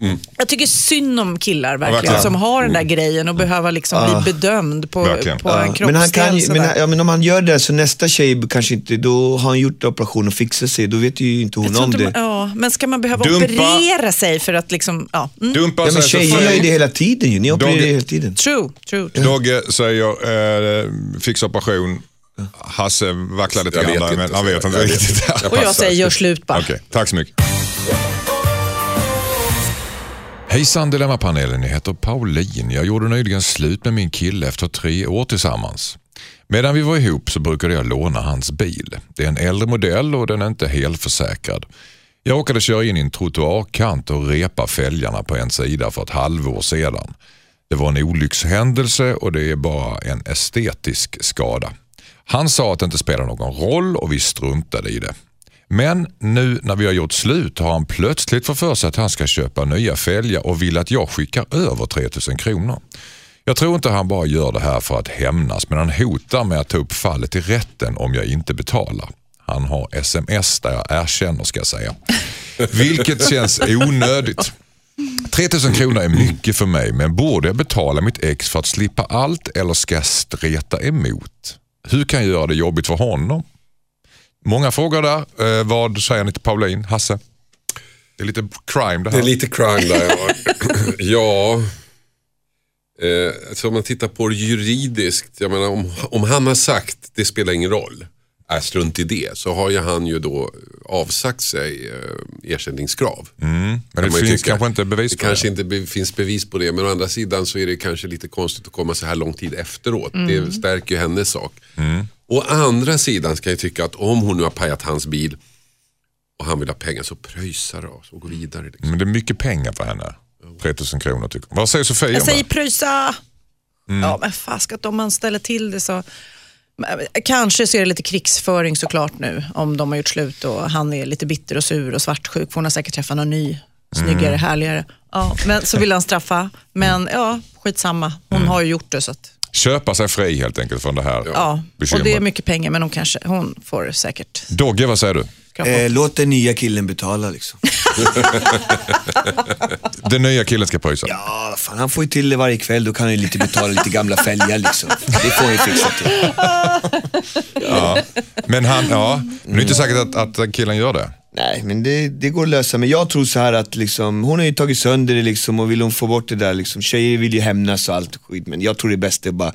ja, Jag tycker synd om killar verkligen, verkligen. som har den där grejen och behöver liksom bli bedömd på, Verkligen. på en kroppsdel. men, han kan, ju- men, ja, men om han gör det så nästa tjej kanske inte, då har han gjort operation och fixat sig, då vet ju inte hon om inte det. man, ja, men ska man behöva Dumpa. operera sig för att liksom, ja. Mm. dumpa Ja, men tjejer gör ju det hela tiden ju, ni opererar Dogge- ju hela tiden. True, true. true. Dogge säger eh, fixa operation. Hasse vacklar lite grann men han så vet jag- inte riktigt. Och jag säger gör slut bara. Okej, tack så mycket. Hejsan Dilemmapanelen, jag heter Pauline. Jag gjorde nyligen slut med min kille efter tre år tillsammans. Medan vi var ihop så brukade jag låna hans bil. Det är en äldre modell och den är inte helförsäkrad. Jag råkade köra in i en trottoarkant och repa fälgarna på en sida för ett halvår sedan. Det var en olyckshändelse och det är bara en estetisk skada. Han sa att det inte spelar någon roll och vi struntade i det. Men nu när vi har gjort slut har han plötsligt fått för sig att han ska köpa nya fälgar och vill att jag skickar över 3000 kronor. Jag tror inte han bara gör det här för att hämnas men han hotar med att ta upp fallet i rätten om jag inte betalar. Han har sms där jag erkänner ska jag säga. Vilket känns onödigt. 3000 kronor är mycket för mig men borde jag betala mitt ex för att slippa allt eller ska jag streta emot? Hur kan jag göra det jobbigt för honom? Många frågor där. Eh, vad säger ni till Pauline? Hasse? Det är lite crime det Det här. är lite crime där. Ja, ja. Eh, så om man tittar på det juridiskt, jag menar om, om han har sagt det spelar ingen roll, är strunt i det, så har ju han ju då avsagt sig eh, ersättningskrav. Men det finns tycka. kanske inte bevis Det på det. kanske inte be, finns bevis på det, men å andra sidan så är det kanske lite konstigt att komma så här lång tid efteråt. Det stärker ju hennes sak. Å andra sidan ska jag tycka att om hon nu har pajat hans bil och han vill ha pengar så pröjsa då och gå vidare. Liksom. Men det är mycket pengar för henne. 3000 kronor tycker jag. Vad säger Sofia Jag säger det? pröjsa. Mm. Ja, men faskat om man ställer till det så... Kanske så är det lite krigsföring såklart nu om de har gjort slut och han är lite bitter och sur och svartsjuk. för Hon har säkert träffat någon ny, snyggare, Mm. härligare. Ja, men så vill han straffa. Men ja, skitsamma. Hon Mm. har ju gjort det. Så att, Köpa sig fri helt enkelt från det här ja. Och bekymret. det är mycket pengar men hon, kanske, hon får säkert Dogge, vad säger du? Eh, låt den nya killen betala liksom. Den nya killen ska pröjsa. Ja, fan, han får ju till det varje kväll, då kan han ju lite betala lite gamla fälgar liksom. Det får han ju fixa till. Men han, ja, men det är inte säkert att, att killen gör det. Nej, men det, det går att lösa. Men jag tror så här att liksom, hon har ju tagit sönder det liksom och vill hon få bort det där liksom. Tjejer vill ju hämnas och allt skit, men jag tror det är bäst att bara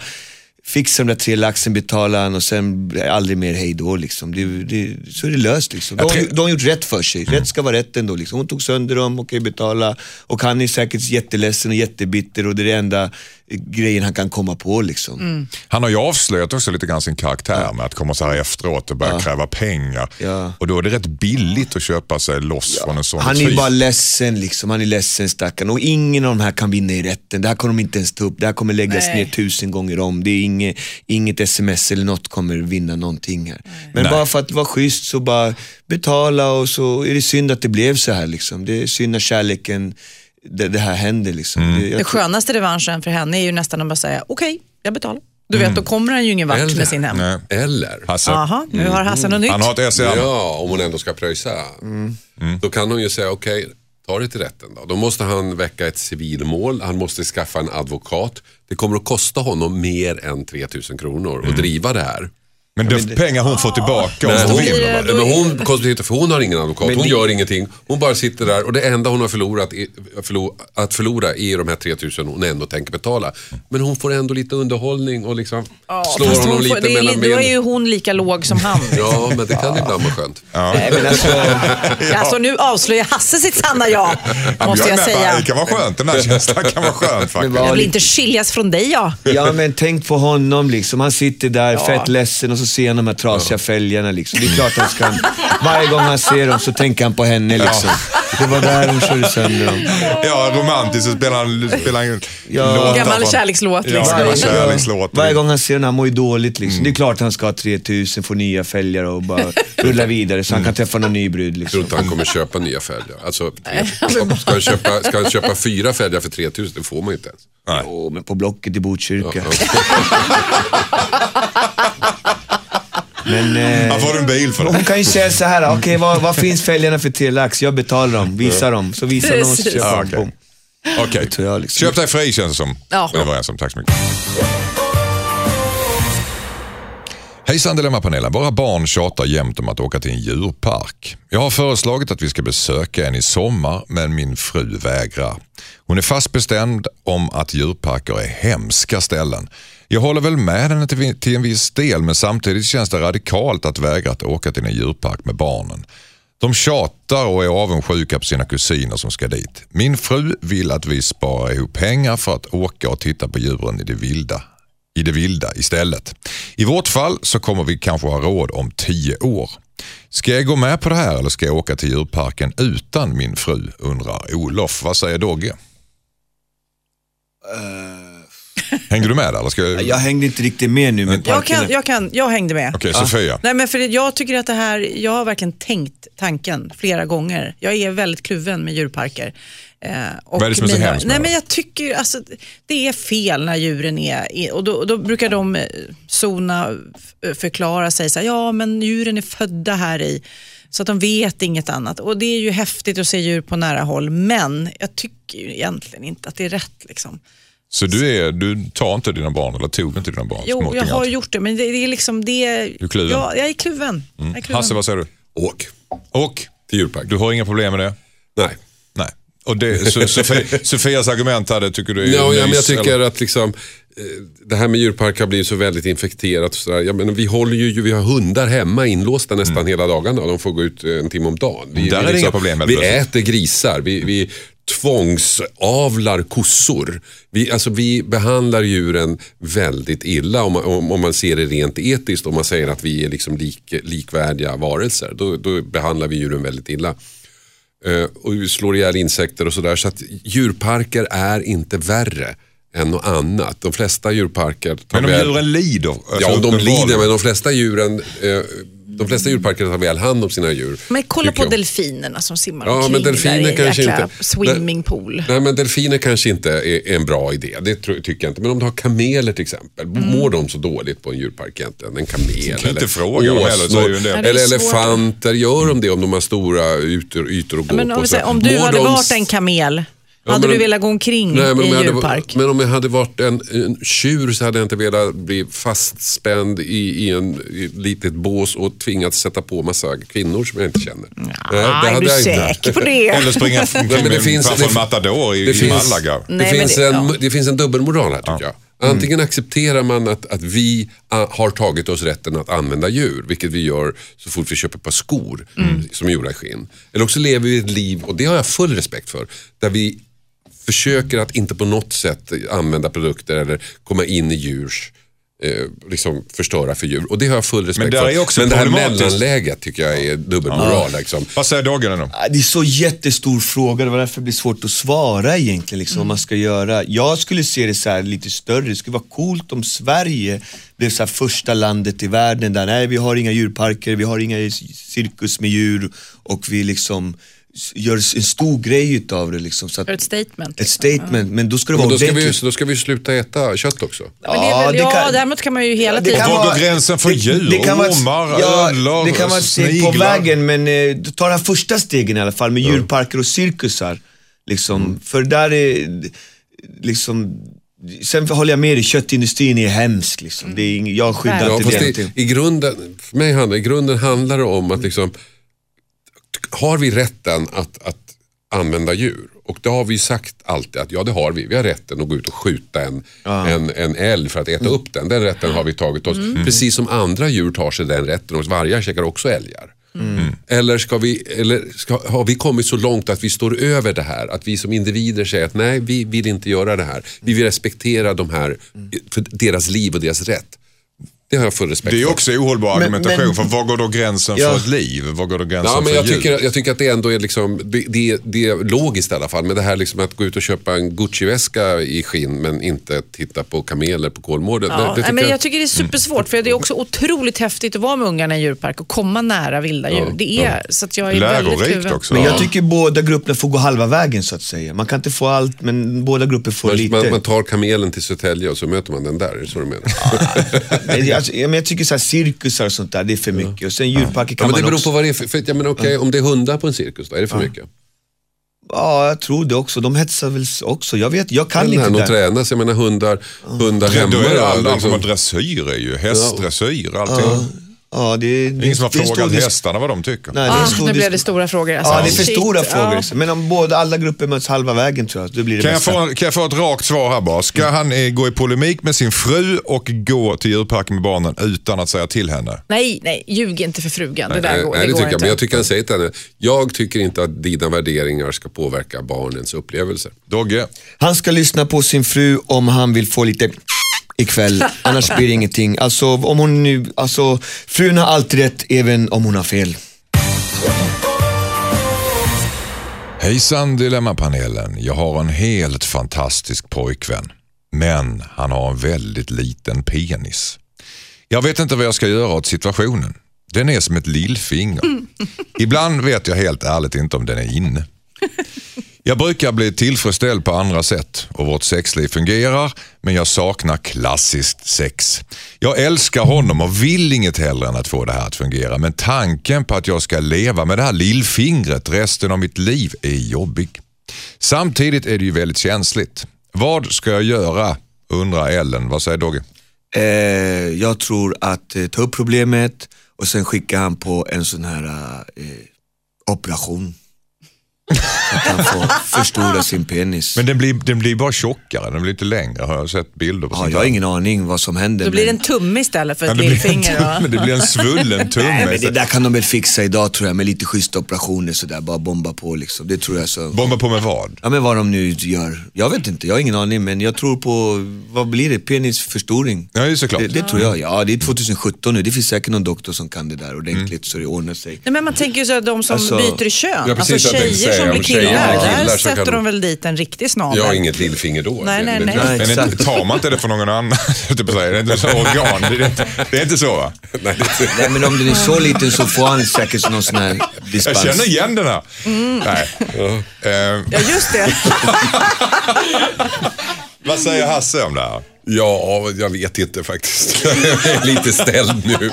fixa de där tre laxen, betala han och sen aldrig mer hej då liksom. Det, det, så är det löst liksom. De, tror- de har gjort rätt för sig. Rätt ska vara rätt ändå liksom. Hon tog sönder dem, okej betala. Och han är säkert jätteledsen och jättebitter och det är det enda grejen han kan komma på liksom. Han har ju avslöjat också lite grann sin karaktär med att komma så här efteråt och börja kräva pengar. Ja. Och då är det rätt billigt att köpa sig loss från en sån Han är typ. bara ledsen liksom, han är ledsen stackarn. Och ingen av de här kan vinna i rätten. Det här kommer de inte ens ta upp, det här kommer läggas Nej. ner tusen gånger om. Det är inget, inget sms eller något kommer vinna någonting här. Men Nej. bara för att vara schysst så bara betala och så är det synd att det blev så här liksom. Det är synd när kärleken, det, det här händer liksom. Mm. Det, Det skönaste revanschen för henne är ju nästan att bara säga okej, jag betalar. Du vet, då kommer han ju ingen vart Eller- med sin hem. Nej. Eller, Hasse. Jaha, nu har Hasse något nytt. Han har ett ja, om hon ändå ska pröjsa, då kan hon ju säga okej, ta det till rätten då. Då måste han väcka ett civilmål, han måste skaffa en advokat. Det kommer att kosta honom mer än 3000 kronor att driva det här. Men det pengar hon får tillbaka om Men hon vill. det- men hon, konstigt inte, för hon har ingen advokat, hon gör ingenting. Hon bara sitter där och det enda hon har förlorat är, förlor, att förlora är de här 3000 hon ändå tänker betala. Men hon får ändå lite underhållning och liksom slår Fast honom hon får, lite det är, mellan li- då är benen. ju hon lika låg som han. Ja, men det kan ibland vara skönt. Nej, men alltså, Alltså nu avslöjar Hasse sitt sanna jag, Ja, måste jag på- säga. Det kan vara skönt, den här känslan kan vara skön faktiskt. Jag vill inte skiljas från dig ja. Ja men tänk på honom liksom. Han sitter där fett ledsen och så ser han de här trasiga fälgarna liksom. Det är klart han ska, varje gång han ser dem så tänker han på henne liksom. Det var där hon körde sönder dem. Ja, romantiskt så spelar han, spelar han Ja. Gammal kärlekslåt. Ja, liksom. gammal kärlekslåt. Varje gång han ser den, han mår ju dåligt liksom. Det är klart han ska ha 3000, få nya fälgar och bara rulla vidare så han kan träffa någon ny brud Jag tror liksom. inte han kommer köpa nya fälgar. Alltså, ska, han köpa, ska han köpa fyra fälgar för 3000? Det får man ju inte ens. Jo, men på Blocket i Botkyrka. Men, eh, Han får en bil för hon det. kan ju säga så här, okej vad, vad finns fälgarna för tre lax? Jag betalar dem, visa dem. Så visar och så köper de. okej. Jag liksom. köp dig fri känns det som. Ja. Vi är överens om. Tack så mycket. Hejsan Dilemmapanelen. Våra barn tjatar jämt om att åka till en djurpark. Jag har föreslagit att vi ska besöka en i sommar men min fru vägrar. Hon är fast bestämd om att djurparker är hemska ställen. Jag håller väl med henne till till en viss del men samtidigt känns det radikalt att vägra att åka till en djurpark med barnen. De tjatar och är avundsjuka på sina kusiner som ska dit. Min fru vill att vi sparar ihop pengar för att åka och titta på djuren i det vilda i det vilda istället. I vårt fall så kommer vi kanske ha råd om tio år. Ska jag gå med på det här eller ska jag åka till djurparken utan min fru undrar Olof. Vad säger Dogge? Eh, Hängde du med där? Eller ska jag... Jag hängde inte riktigt med nu med Jag, kan, jag, kan, jag hängde med. Okej, Sofia. Nej, men för jag tycker att det här, jag har verkligen tänkt tanken flera gånger. Jag är väldigt kluven med djurparker. Eh, och Vad är det som är så mina- hemskt med Nej, det? men jag tycker alltså, det är fel när djuren är, och då, då brukar de eh, zona f- förklara sig, så här, ja men djuren är födda här i, så att de vet inget annat. Och det är ju häftigt att se djur på nära håll, men jag tycker ju egentligen inte att det är rätt. Liksom. Så du, är, du tar inte dina barn, eller tog inte dina barn? Jo, jag har gjort det, men det, det är liksom det... Du är kluven? Ja, jag är kluven. Jag är kluven. Hasse, vad säger du? Åk Och? till djurpark. Du har inga problem med det? Nej. Nej. Och det, så, Sofie, Sofias argument hade, tycker du är Ja, ja, men jag nys, tycker eller? att liksom, eh, det här med djurpark har blivit så väldigt infekterat. Och så där. Jag menar, vi, håller ju, vi har hundar hemma inlåsta nästan hela dagarna de får gå ut eh, en timme om dagen. Vi, Mm. Där vi, är det inga problem, Vi plötsligt. äter grisar, vi, vi tvångsavlar kossor. Vi, alltså, vi behandlar djuren väldigt illa om man, om, om man ser det rent etiskt. Om man säger att vi är liksom lik, likvärdiga varelser. Då, då behandlar vi djuren väldigt illa. Eh, och vi slår ihjäl insekter och sådär. Så att djurparker är inte värre än något annat. De flesta djurparker Men om väl... djuren lider? alltså Ja, de lider men de flesta djuren eh, de flesta djurparker tar väl hand om sina djur. Men kolla på jag. delfinerna som simmar Ja, omkring men delfiner där i en inte- swimmingpool. Nej men delfiner kanske inte är, är en bra idé, det tror, tycker jag inte. Men om du har kameler till exempel, Mm. mår de så dåligt på en djurpark egentligen? En kamel kan eller inte fråga. Ja, är eller elefanter, gör de det om de har stora ytor, ytor att gå Men på? om, vi Så säger, om du mår hade de varit en kamel, hade men- du velat gå omkring Nej, men, i om en hade, djurpark? men om jag hade varit en, en tjur så hade jag inte velat bli fastspänd i, i en i ett litet bås och tvingats sätta på massa kvinnor som jag inte känner. Nej, det är hade du jag inte. säker på det? Eller springa Nej, det med finns- matador i, det i finns- Malaga. Det, Nej, finns det- en, ja. det finns en dubbelmoral här tycker jag. Antingen accepterar man att, att vi har tagit oss rätten att använda djur, vilket vi gör så fort vi köper ett par skor som är gjorda i skinn. Eller också lever vi ett liv, och det har jag full respekt för, där vi försöker att inte på något sätt använda produkter eller komma in i djurs eh, liksom förstöra för djur. Och det har jag full respekt där för. är också Men det här mellanläget tycker jag är dubbelmoral. Liksom. Vad säger nu? Ah, Det är så jättestor fråga, det var därför det blir svårt att svara egentligen. Liksom, vad man ska göra. Jag skulle se det så här lite större, det skulle vara coolt om Sverige blev så här första landet i världen där, nej vi har inga djurparker, vi har inga cirkus med djur och vi liksom gör en stor grej utav det. Liksom, så att, ett statement. ett liksom. statement, men då ska det Men vara då, ska vi, ordentligt. så då ska vi sluta äta kött också. Det är väl, Ja, det ja, kan- däremot kan man ju hela Ja, det tiden... kan Var vara- går gränsen för det- djur? det kan vara- Ormar, ja, ödlor, Det kan vara ett steg på vägen men eh, ta de här första stegen i alla fall med djurparker och cirkusar. Liksom, Mm. För där är, liksom, sen håller jag med dig, köttindustrin är hemsk. Liksom. Det är jag skyddar Ja, Ja, inte det. det, någonting. i, grunden, för mig handlar, I grunden handlar det om att liksom, har vi rätten att, att använda djur? Och det har vi sagt alltid att ja det har vi. Vi har rätten att gå ut och skjuta en, en, en älg för att äta upp den. Den rätten har vi tagit oss. Precis som andra djur tar sig den rätten. Och vargar käkar också älgar. Eller, ska vi, eller ska, har vi kommit så långt att vi står över det här? Att vi som individer säger att nej, vi vill inte göra det här. Vi vill respektera de här, för deras liv och deras rätt. Det har jag full respekt Det är för. också ohållbar Men- argumentation, men- för var går då gränsen Ja. för ett liv? Var går då gränsen Ja, men för jag, djur? tycker, jag tycker att det ändå är, liksom, det, det, det är logiskt i alla fall. Men det här liksom att gå ut och köpa en Gucci-väska i skinn men inte titta på kameler på Kolmården. Ja, det, det nej, tycker men jag, jag tycker det är supersvårt för det är också otroligt häftigt att vara med ungarna i en djurpark och komma nära vilda djur. Det är, så att jag är väldigt Lärorikt kluven. också. Men Ja. jag tycker båda grupperna får gå halva vägen så att säga. Man kan inte få allt men båda grupper får man, lite. man, man tar kamelen till Södertälje och så möter man den där. Är det så du menar? Men jag, alltså, ja, men jag tycker så här, cirkusar och sånt där, det är för mycket. Och sen djurparker Ja, kan men det man beror också... på vad det är för, för jag menar, okej, om det är hundar på en cirkus, då är det för mycket? Ja, jag tror det också. De hetsar väl också. Jag vet, jag kan här, inte de det. tränas, jag menar hundar, hundar Då hemma. är det då, alla liksom. liksom. dressyr är ju, hästdressyr, allting. Ja, det, är- Det är ingen som har det frågat stor hästarna vad de tycker. Nej, det Ah, stor nu blev det stora frågor. Alltså. Ja, det är för Shit, stora frågor. Liksom. Men om båda, alla grupper möts halva vägen tror jag, då blir det Kan jag, få, kan jag få ett rakt svar här bara? Ska han eh, gå i polemik med sin fru och gå till djurparken med barnen utan att säga till henne? Nej, nej, ljug inte för frugan. Det där Nej, går, nej, det det går tycker jag. inte. Men jag tycker han säger till henne, jag tycker inte att dina värderingar ska påverka barnens upplevelser. Dogge? Han ska lyssna på sin fru om han vill få lite ikväll, annars blir det ingenting. Alltså, om hon nu, alltså, frun har alltid rätt även om hon har fel. Hejsan Dilemmapanelen. Jag har en helt fantastisk pojkvän. Men han har en väldigt liten penis. Jag vet inte vad jag ska göra åt situationen. Den är som ett lillfinger. Ibland vet jag helt ärligt inte om den är inne. Jag brukar bli tillfredsställd på andra sätt och vårt sexliv fungerar, men jag saknar klassiskt sex. Jag älskar honom och vill inget hellre än att få det här att fungera, men tanken på att jag ska leva med det här lillfingret resten av mitt liv är jobbig. Samtidigt är det ju väldigt känsligt. Vad ska jag göra? undrar Ellen. Vad säger Dogge? Eh, jag tror att eh, ta upp problemet och sen skicka han på en sån här eh, operation. Att han får förstora sin penis. Men den blir, den blir bara tjockare, den blir inte längre. Har jag sett bilder på ja, jag har ingen aning vad som händer. Då blir det en tumme istället för Ja, ett det, blir en lillfinger. det blir en svullen tumme. Nej, men det där kan de väl fixa idag tror jag med lite schyssta operationer sådär, bara bomba på liksom. Det tror jag så. Bomba på med vad? Ja men vad de nu gör. Jag vet inte, jag har ingen aning men jag tror på, vad blir det? Penisförstoring? Ja, det är såklart. Det, det tror jag, ja det är 2017 nu. Det finns säkert någon doktor som kan det där ordentligt så det ordnar sig. Nej, men man tänker ju så att de som Alltså- byter kön, Ja, precis, alltså tjejer som om blir tjejer killar, killar där sätter de- de väl dit en riktig snabel. Jag har inget lillfinger då. Nej, nej, Men- nej. Nej, Men det, exakt. tar man inte det från någon annan? typ så här, det är inte så organ. Det är, inte- det är inte så va? Nej, Nej men om den är så liten så får han säkert någon sån här Jag dispens. känner igen den här. Nej. Eh, Ja, just det. vad säger Hasse om det här? Ja, jag vet inte faktiskt. Jag är lite ställd nu.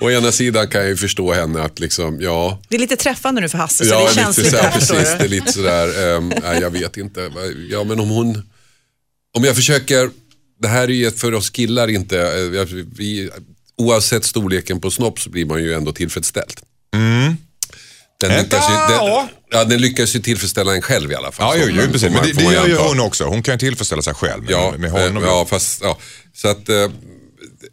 Å ena sidan kan jag ju förstå henne att liksom, ja. Det är lite träffande nu för Hasse, så ja, det känns lite, så här, precis, det är lite sådär, um, nej, jag vet inte. Ja, men om hon, om jag försöker, det här är ju ett för oss killar inte, eh, vi, oavsett storleken på snopp så blir man ju ändå tillfredsställd. Den, Vänta, lyckas ju, ja. den, ja, den lyckas ju tillfredsställa en själv i alla fall. Ja, jo, jo, man- precis. får Men man- det, det man gör ju hon också. Hon kan ju tillfredsställa sig själv med, Ja, med honom. eh, ja, fast, ja. Så att eh,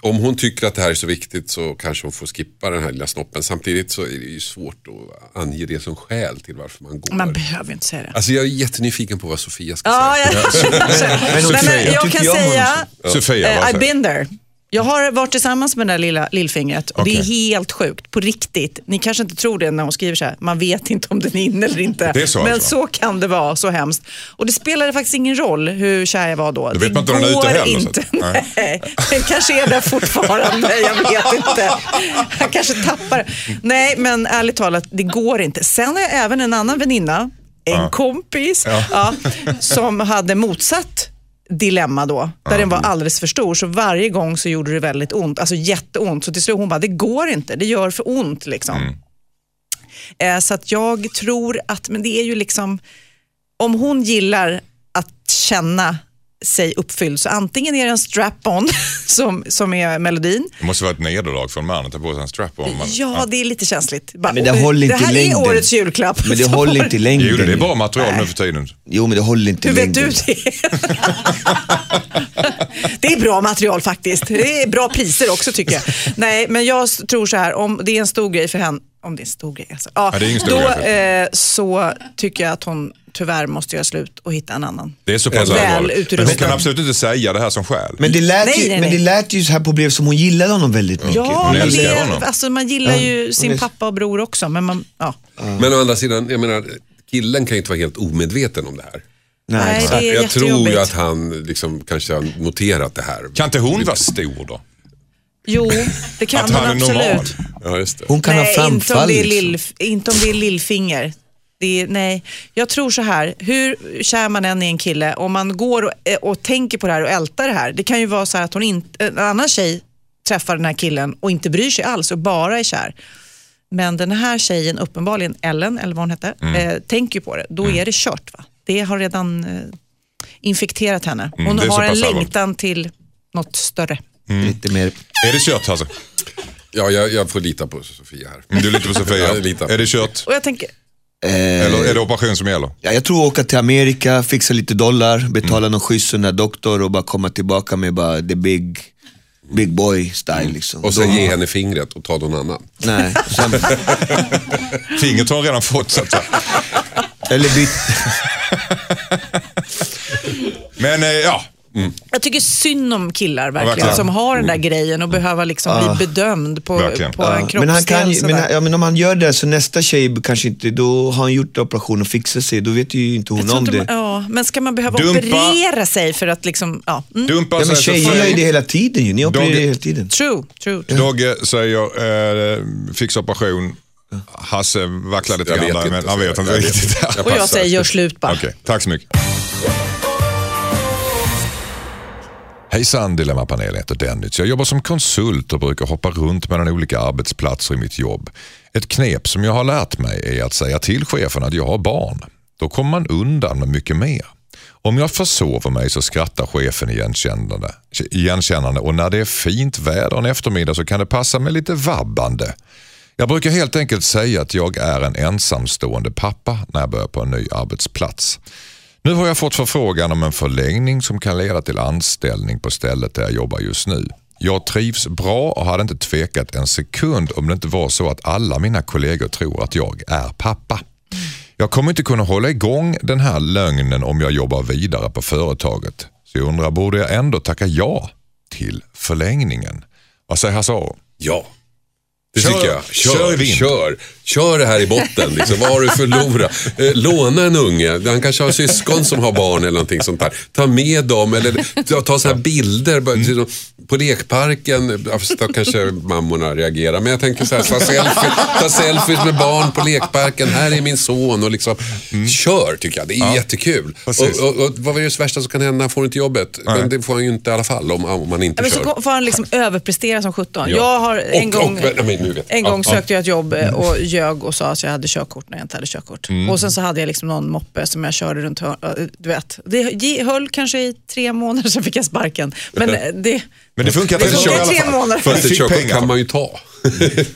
om hon tycker att det här är så viktigt så kanske hon får skippa den här lilla snoppen. Samtidigt så är det ju svårt att ange det som skäl till varför man går. Man behöver inte säga det. Alltså jag är jättenyfiken på vad Sofia ska Ja, säga. jag, Sofia, jag tycker kan jag om säga, Sofia, eh, I've been there. Jag har varit tillsammans med det där lilla lillfingret och det är helt sjukt, på riktigt. Ni kanske inte tror det när hon skriver så här, man vet inte om den är inne eller inte. Det är så Men alltså? så kan det vara, så hemskt. Och det spelade faktiskt ingen roll hur kär jag var då. Då vet det man inte om den är ute heller, Inte. nej. Nej, den kanske är där fortfarande, jag vet inte. Han kanske tappar Nej, men ärligt talat, det går inte. Sen har jag även en annan väninna, en kompis, ja, som hade motsatt dilemma då, där den var alldeles för stor. Så varje gång så gjorde det väldigt ont, alltså jätteont. Så till slut hon bara, det går inte, det gör för ont. Liksom. Eh, så att jag tror att, men det är ju liksom, om hon gillar att känna sig uppfylld, så antingen är det en strap-on som, som är melodin. Det måste vara ett nederlag för en man att ta på sig en strap-on. Man- Ja, det är lite känsligt. Bara, men det håller inte det här längden. är årets julklapp. Men det håller inte i längden. Jo, det är bra material nu för tiden. Jo men det håller inte Hur i vet längden. du det? det är bra material faktiskt. Det är bra priser också tycker jag. Nej, men jag tror så här, om det är en stor grej för henne, om det är en stor grej alltså. Ja, Ja, det är ingen stor då eh, så tycker jag att hon tyvärr måste göra slut och hitta en annan. Det är så pass allvarligt. Men hon kan absolut inte säga det här som skäl. Men det lät, Nej, ju, nej, men det nej. lät ju här på brev som hon gillade honom väldigt mycket. Ja, Hon älskar det, honom. alltså, man gillar ju hon sin är- pappa och bror också. Men man, ja. Men å andra sidan, jag menar, killen kan ju inte vara helt omedveten om det här. Nej, Nej, det är Jag tror ju att han liksom kanske har noterat det här. Kan inte hon vara stor då? Jo, det kan Att hon han är absolut. normal? Ja, just det. Hon kan nej, ha inte om, framfall det är liksom. lill, inte om det är lillfinger. Det är, nej, jag tror så här, hur kär man än är en kille, om man går och, eh, och tänker på det här och ältar det här. Det kan ju vara så här att hon inte, en annan tjej träffar den här killen och inte bryr sig alls och bara är kär. Men den här tjejen, uppenbarligen Ellen, eller vad hon hette, Mm. eh, tänker ju på det. Då är det kört. Va? Det har redan eh, infekterat henne. Hon Mm, är så har en pass allvarligt. längtan till något större. Lite mer. Är det kört alltså? Ja, jag, jag får lita på Sofia här. Mm, Du litar på Sofia? Ja, jag litar på är det kört? Och jag tänker, Eller är det operation som gäller? Ja, jag tror åka till Amerika, fixa lite dollar, betala någon schysst doktor och bara komma tillbaka med bara the big, big boy style liksom. Och sen Då- ge henne fingret och ta någon annan. Nej, sen, Fingret har hon redan fått så att säga. eller byt, Men eh, ja, Jag tycker synd om killar verkligen, verkligen. som har den där grejen och behöver liksom bli bedömd på, Verkligen. på en kroppsdel. men, han kan, men, han- ja, men om han gör det så nästa tjej kanske inte, då har han gjort operation och fixat sig. Då vet ju inte hon om det. man, ja, men ska man behöva Dumpa. operera sig för att liksom, ja. Mm. Dumpa Ja, men tjejer gör ju det hela tiden ju. Ni opererar ju hela tiden. True, true. true. Dogge säger eh, fixa operation. Hasse vacklar lite grann där, men han vet inte riktigt. Och jag säger gör slut bara. Okej, tack så mycket. Hejsan Dilemmapanelen, jag heter Dennis. Jag jobbar som konsult och brukar hoppa runt mellan olika arbetsplatser i mitt jobb. Ett knep som jag har lärt mig är att säga till chefen att jag har barn. Då kommer man undan med mycket mer. Om jag försover mig så skrattar chefen igenkännande, igenkännande och när det är fint väder en eftermiddag så kan det passa med lite vabbande. Jag brukar helt enkelt säga att jag är en ensamstående pappa när jag börjar på en ny arbetsplats. Nu har jag fått förfrågan om en förlängning som kan leda till anställning på stället där jag jobbar just nu. Jag trivs bra och hade inte tvekat en sekund om det inte var så att alla mina kollegor tror att jag är pappa. Jag kommer inte kunna hålla igång den här lögnen om jag jobbar vidare på företaget. Så jag undrar, borde jag ändå tacka ja till förlängningen? Vad säger Hasse? Ja. Det Kör- tycker jag. kör Kör, vind. kör, kör det här i botten. Liksom. Vad har du förlorat? Eh, låna en unge. Han kanske har syskon som har barn eller någonting sånt där. Ta med dem eller ta, ta så här bilder. Mm. På lekparken, ja, då kanske mammorna reagerar. Men jag tänker så här, ta, selfie, ta selfies med barn på lekparken. Här är min son. Och liksom, Kör tycker jag, det är jättekul. Mm. precis. Och, och, och, vad är det värsta som kan hända? Han får inte jobbet. Men det får han ju inte i alla fall om, om man inte Ja, men kör. så får han liksom överprestera som 17. Ja. Jag har en Och- gång, nej, men nu vet en gång Ja, ja. sökte jag ett jobb eh, och ljög och sa att jag hade körkort när jag inte hade körkort. Mm. Och sen så hade jag liksom någon moppe som jag körde runt eh, du vet. Det höll kanske i tre månader, sen fick jag sparken. Men eh, det, Men det funkar Det till funkar i alla tre fall. månader. För att körkort pengar. kan man ju ta.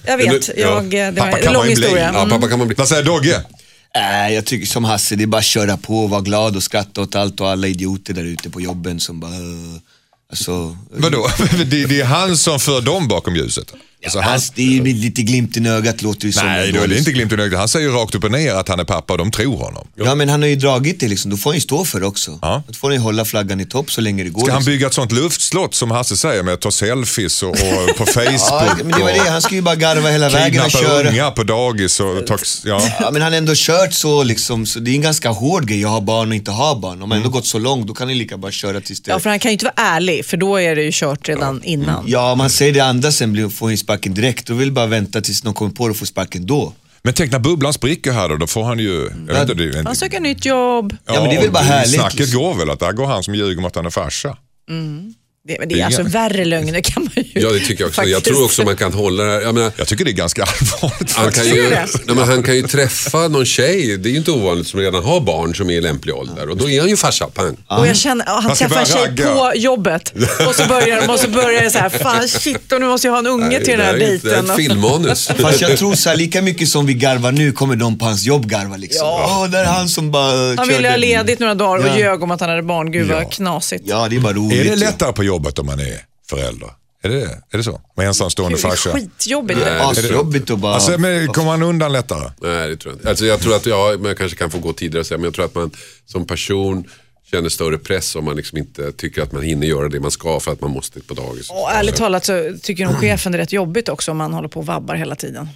jag vet, Ja. jag, eh, det var en lång historia. Ja, Mm. pappa kan man bli. Vad säger Dogge? Nej, jag tycker som Hasse, det är bara att köra på och vara glad och skratta åt allt och alla idioter där ute på jobben som bara... "Åh." Alltså, Vadå? det, det är han som för dem bakom ljuset. Alltså, han, Hans, det är ju lite glimt i ögat låter det som. nej, är det liksom. inte glimt i ögat. Han säger ju rakt upp och ner att han är pappa och de tror honom. Ja men han har ju dragit det liksom, då får han ju stå för det också. Ja. Då får han ju hålla flaggan i topp så länge det går. Ska han liksom. bygga ett sånt luftslott som Hasse säger med att ta selfies och, och på Facebook Ja, men det var det, han ska ju bara garva hela vägen och kidnappa köra. unga på dagis och ta, ja. Ja, men han har ändå kört så liksom, så det är en ganska hård grej att ha barn och inte ha barn. Om man ändå gått så långt, då kan han lika bara köra tills det... Ja, för han kan ju inte vara ärlig, för då är det ju kört redan innan. Ja, om han säger det andra sen blir, får han ju sparken direkt. Då vill bara vänta tills någon kommer på det och får sparken då. Men tänk när bubblan spricker här då, då får han ju... Jag vet inte, det, Han söker nytt jobb. Ja, men det är väl bara härligt, Snacket går väl att där går han som ljuger om att han är farsa. Det, men det är alltså värre lögner kan man ju Ja, det tycker jag också. Jag faktiskt- tror också man kan hålla det här. Jag menar, Jag tycker det är ganska allvarligt han, kan ju, nej, men han kan ju träffa någon tjej, det är ju inte ovanligt, som redan har barn som är i lämplig ålder. Och då är han ju farsa. Pang. Och jag känner, han träffar en tjej ragga. på jobbet och så börjar de och så börjar det så här, fan shit och nu måste jag ha en unge till den här är inte- det är dejten. ett filmmanus. Fast jag tror så här, lika mycket som vi garvar nu kommer de på hans jobb garva liksom. Ja. Åh, där är han som bara Han ville ha ledigt några dagar och Ja. ljög om att han hade barn. Gud Ja. vad knasigt. Ja, det är bara roligt. Är det lättare på jobbet om man är förälder? Är det, är det så? Med ensamstående Det är farsa? skitjobbigt. Nej. Asjobbigt att bara... Alltså, men kommer han undan lättare? Nej, det tror jag inte. Alltså, jag tror att ja, men jag kanske kan få gå tidigare sen, men jag tror att man som person känner större press om man liksom inte tycker att man hinner göra det man ska för att man måste på dagis. Och ärligt talat så tycker nog chefen det är rätt jobbigt också om man håller på och vabbar hela tiden.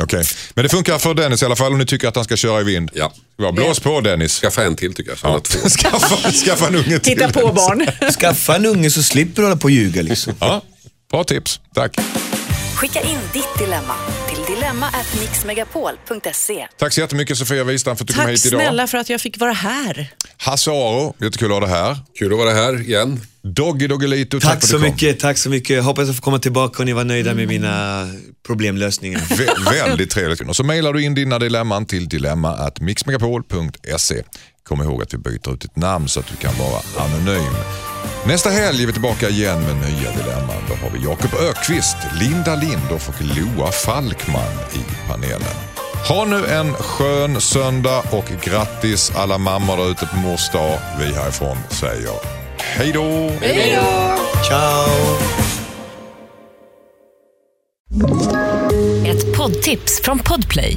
Okej, men det funkar för Dennis i alla fall om ni tycker att han ska köra i vind. Ja. Ja, blås på Dennis. Skaffa en till tycker jag, två. skaffa, skaffa en unge till. Hitta på barn. Skaffa en unge så slipper du hålla på och ljuga liksom. Ja, bra tips. Tack. Skicka in ditt dilemma till dilemma@mixmegapol.se. Tack så jättemycket Sofia Wistam för att du kom Tack hit idag. snälla för att jag fick vara här. Hasse Aro, jättekul att ha dig här. Kul att vara här igen. Doggy Doggelito, tack, Tack så kom. mycket, tack så mycket. Hoppas jag får komma tillbaka och ni var nöjda med mina problemlösningar. Vä- väldigt trevligt. Och så mejlar du in dina dilemman till dilemma.mixmegapol.se. Kom ihåg att vi byter ut ditt namn så att du kan vara anonym. Nästa helg är vi tillbaka igen med nya dilemman. Då har vi Jakob Ökvist, Linda Lindorff och Loa Falkman i panelen. Ha nu en skön söndag och grattis alla mammor där ute på mors dag. Vi härifrån säger hej då! Ciao! Ett poddtips från Podplay.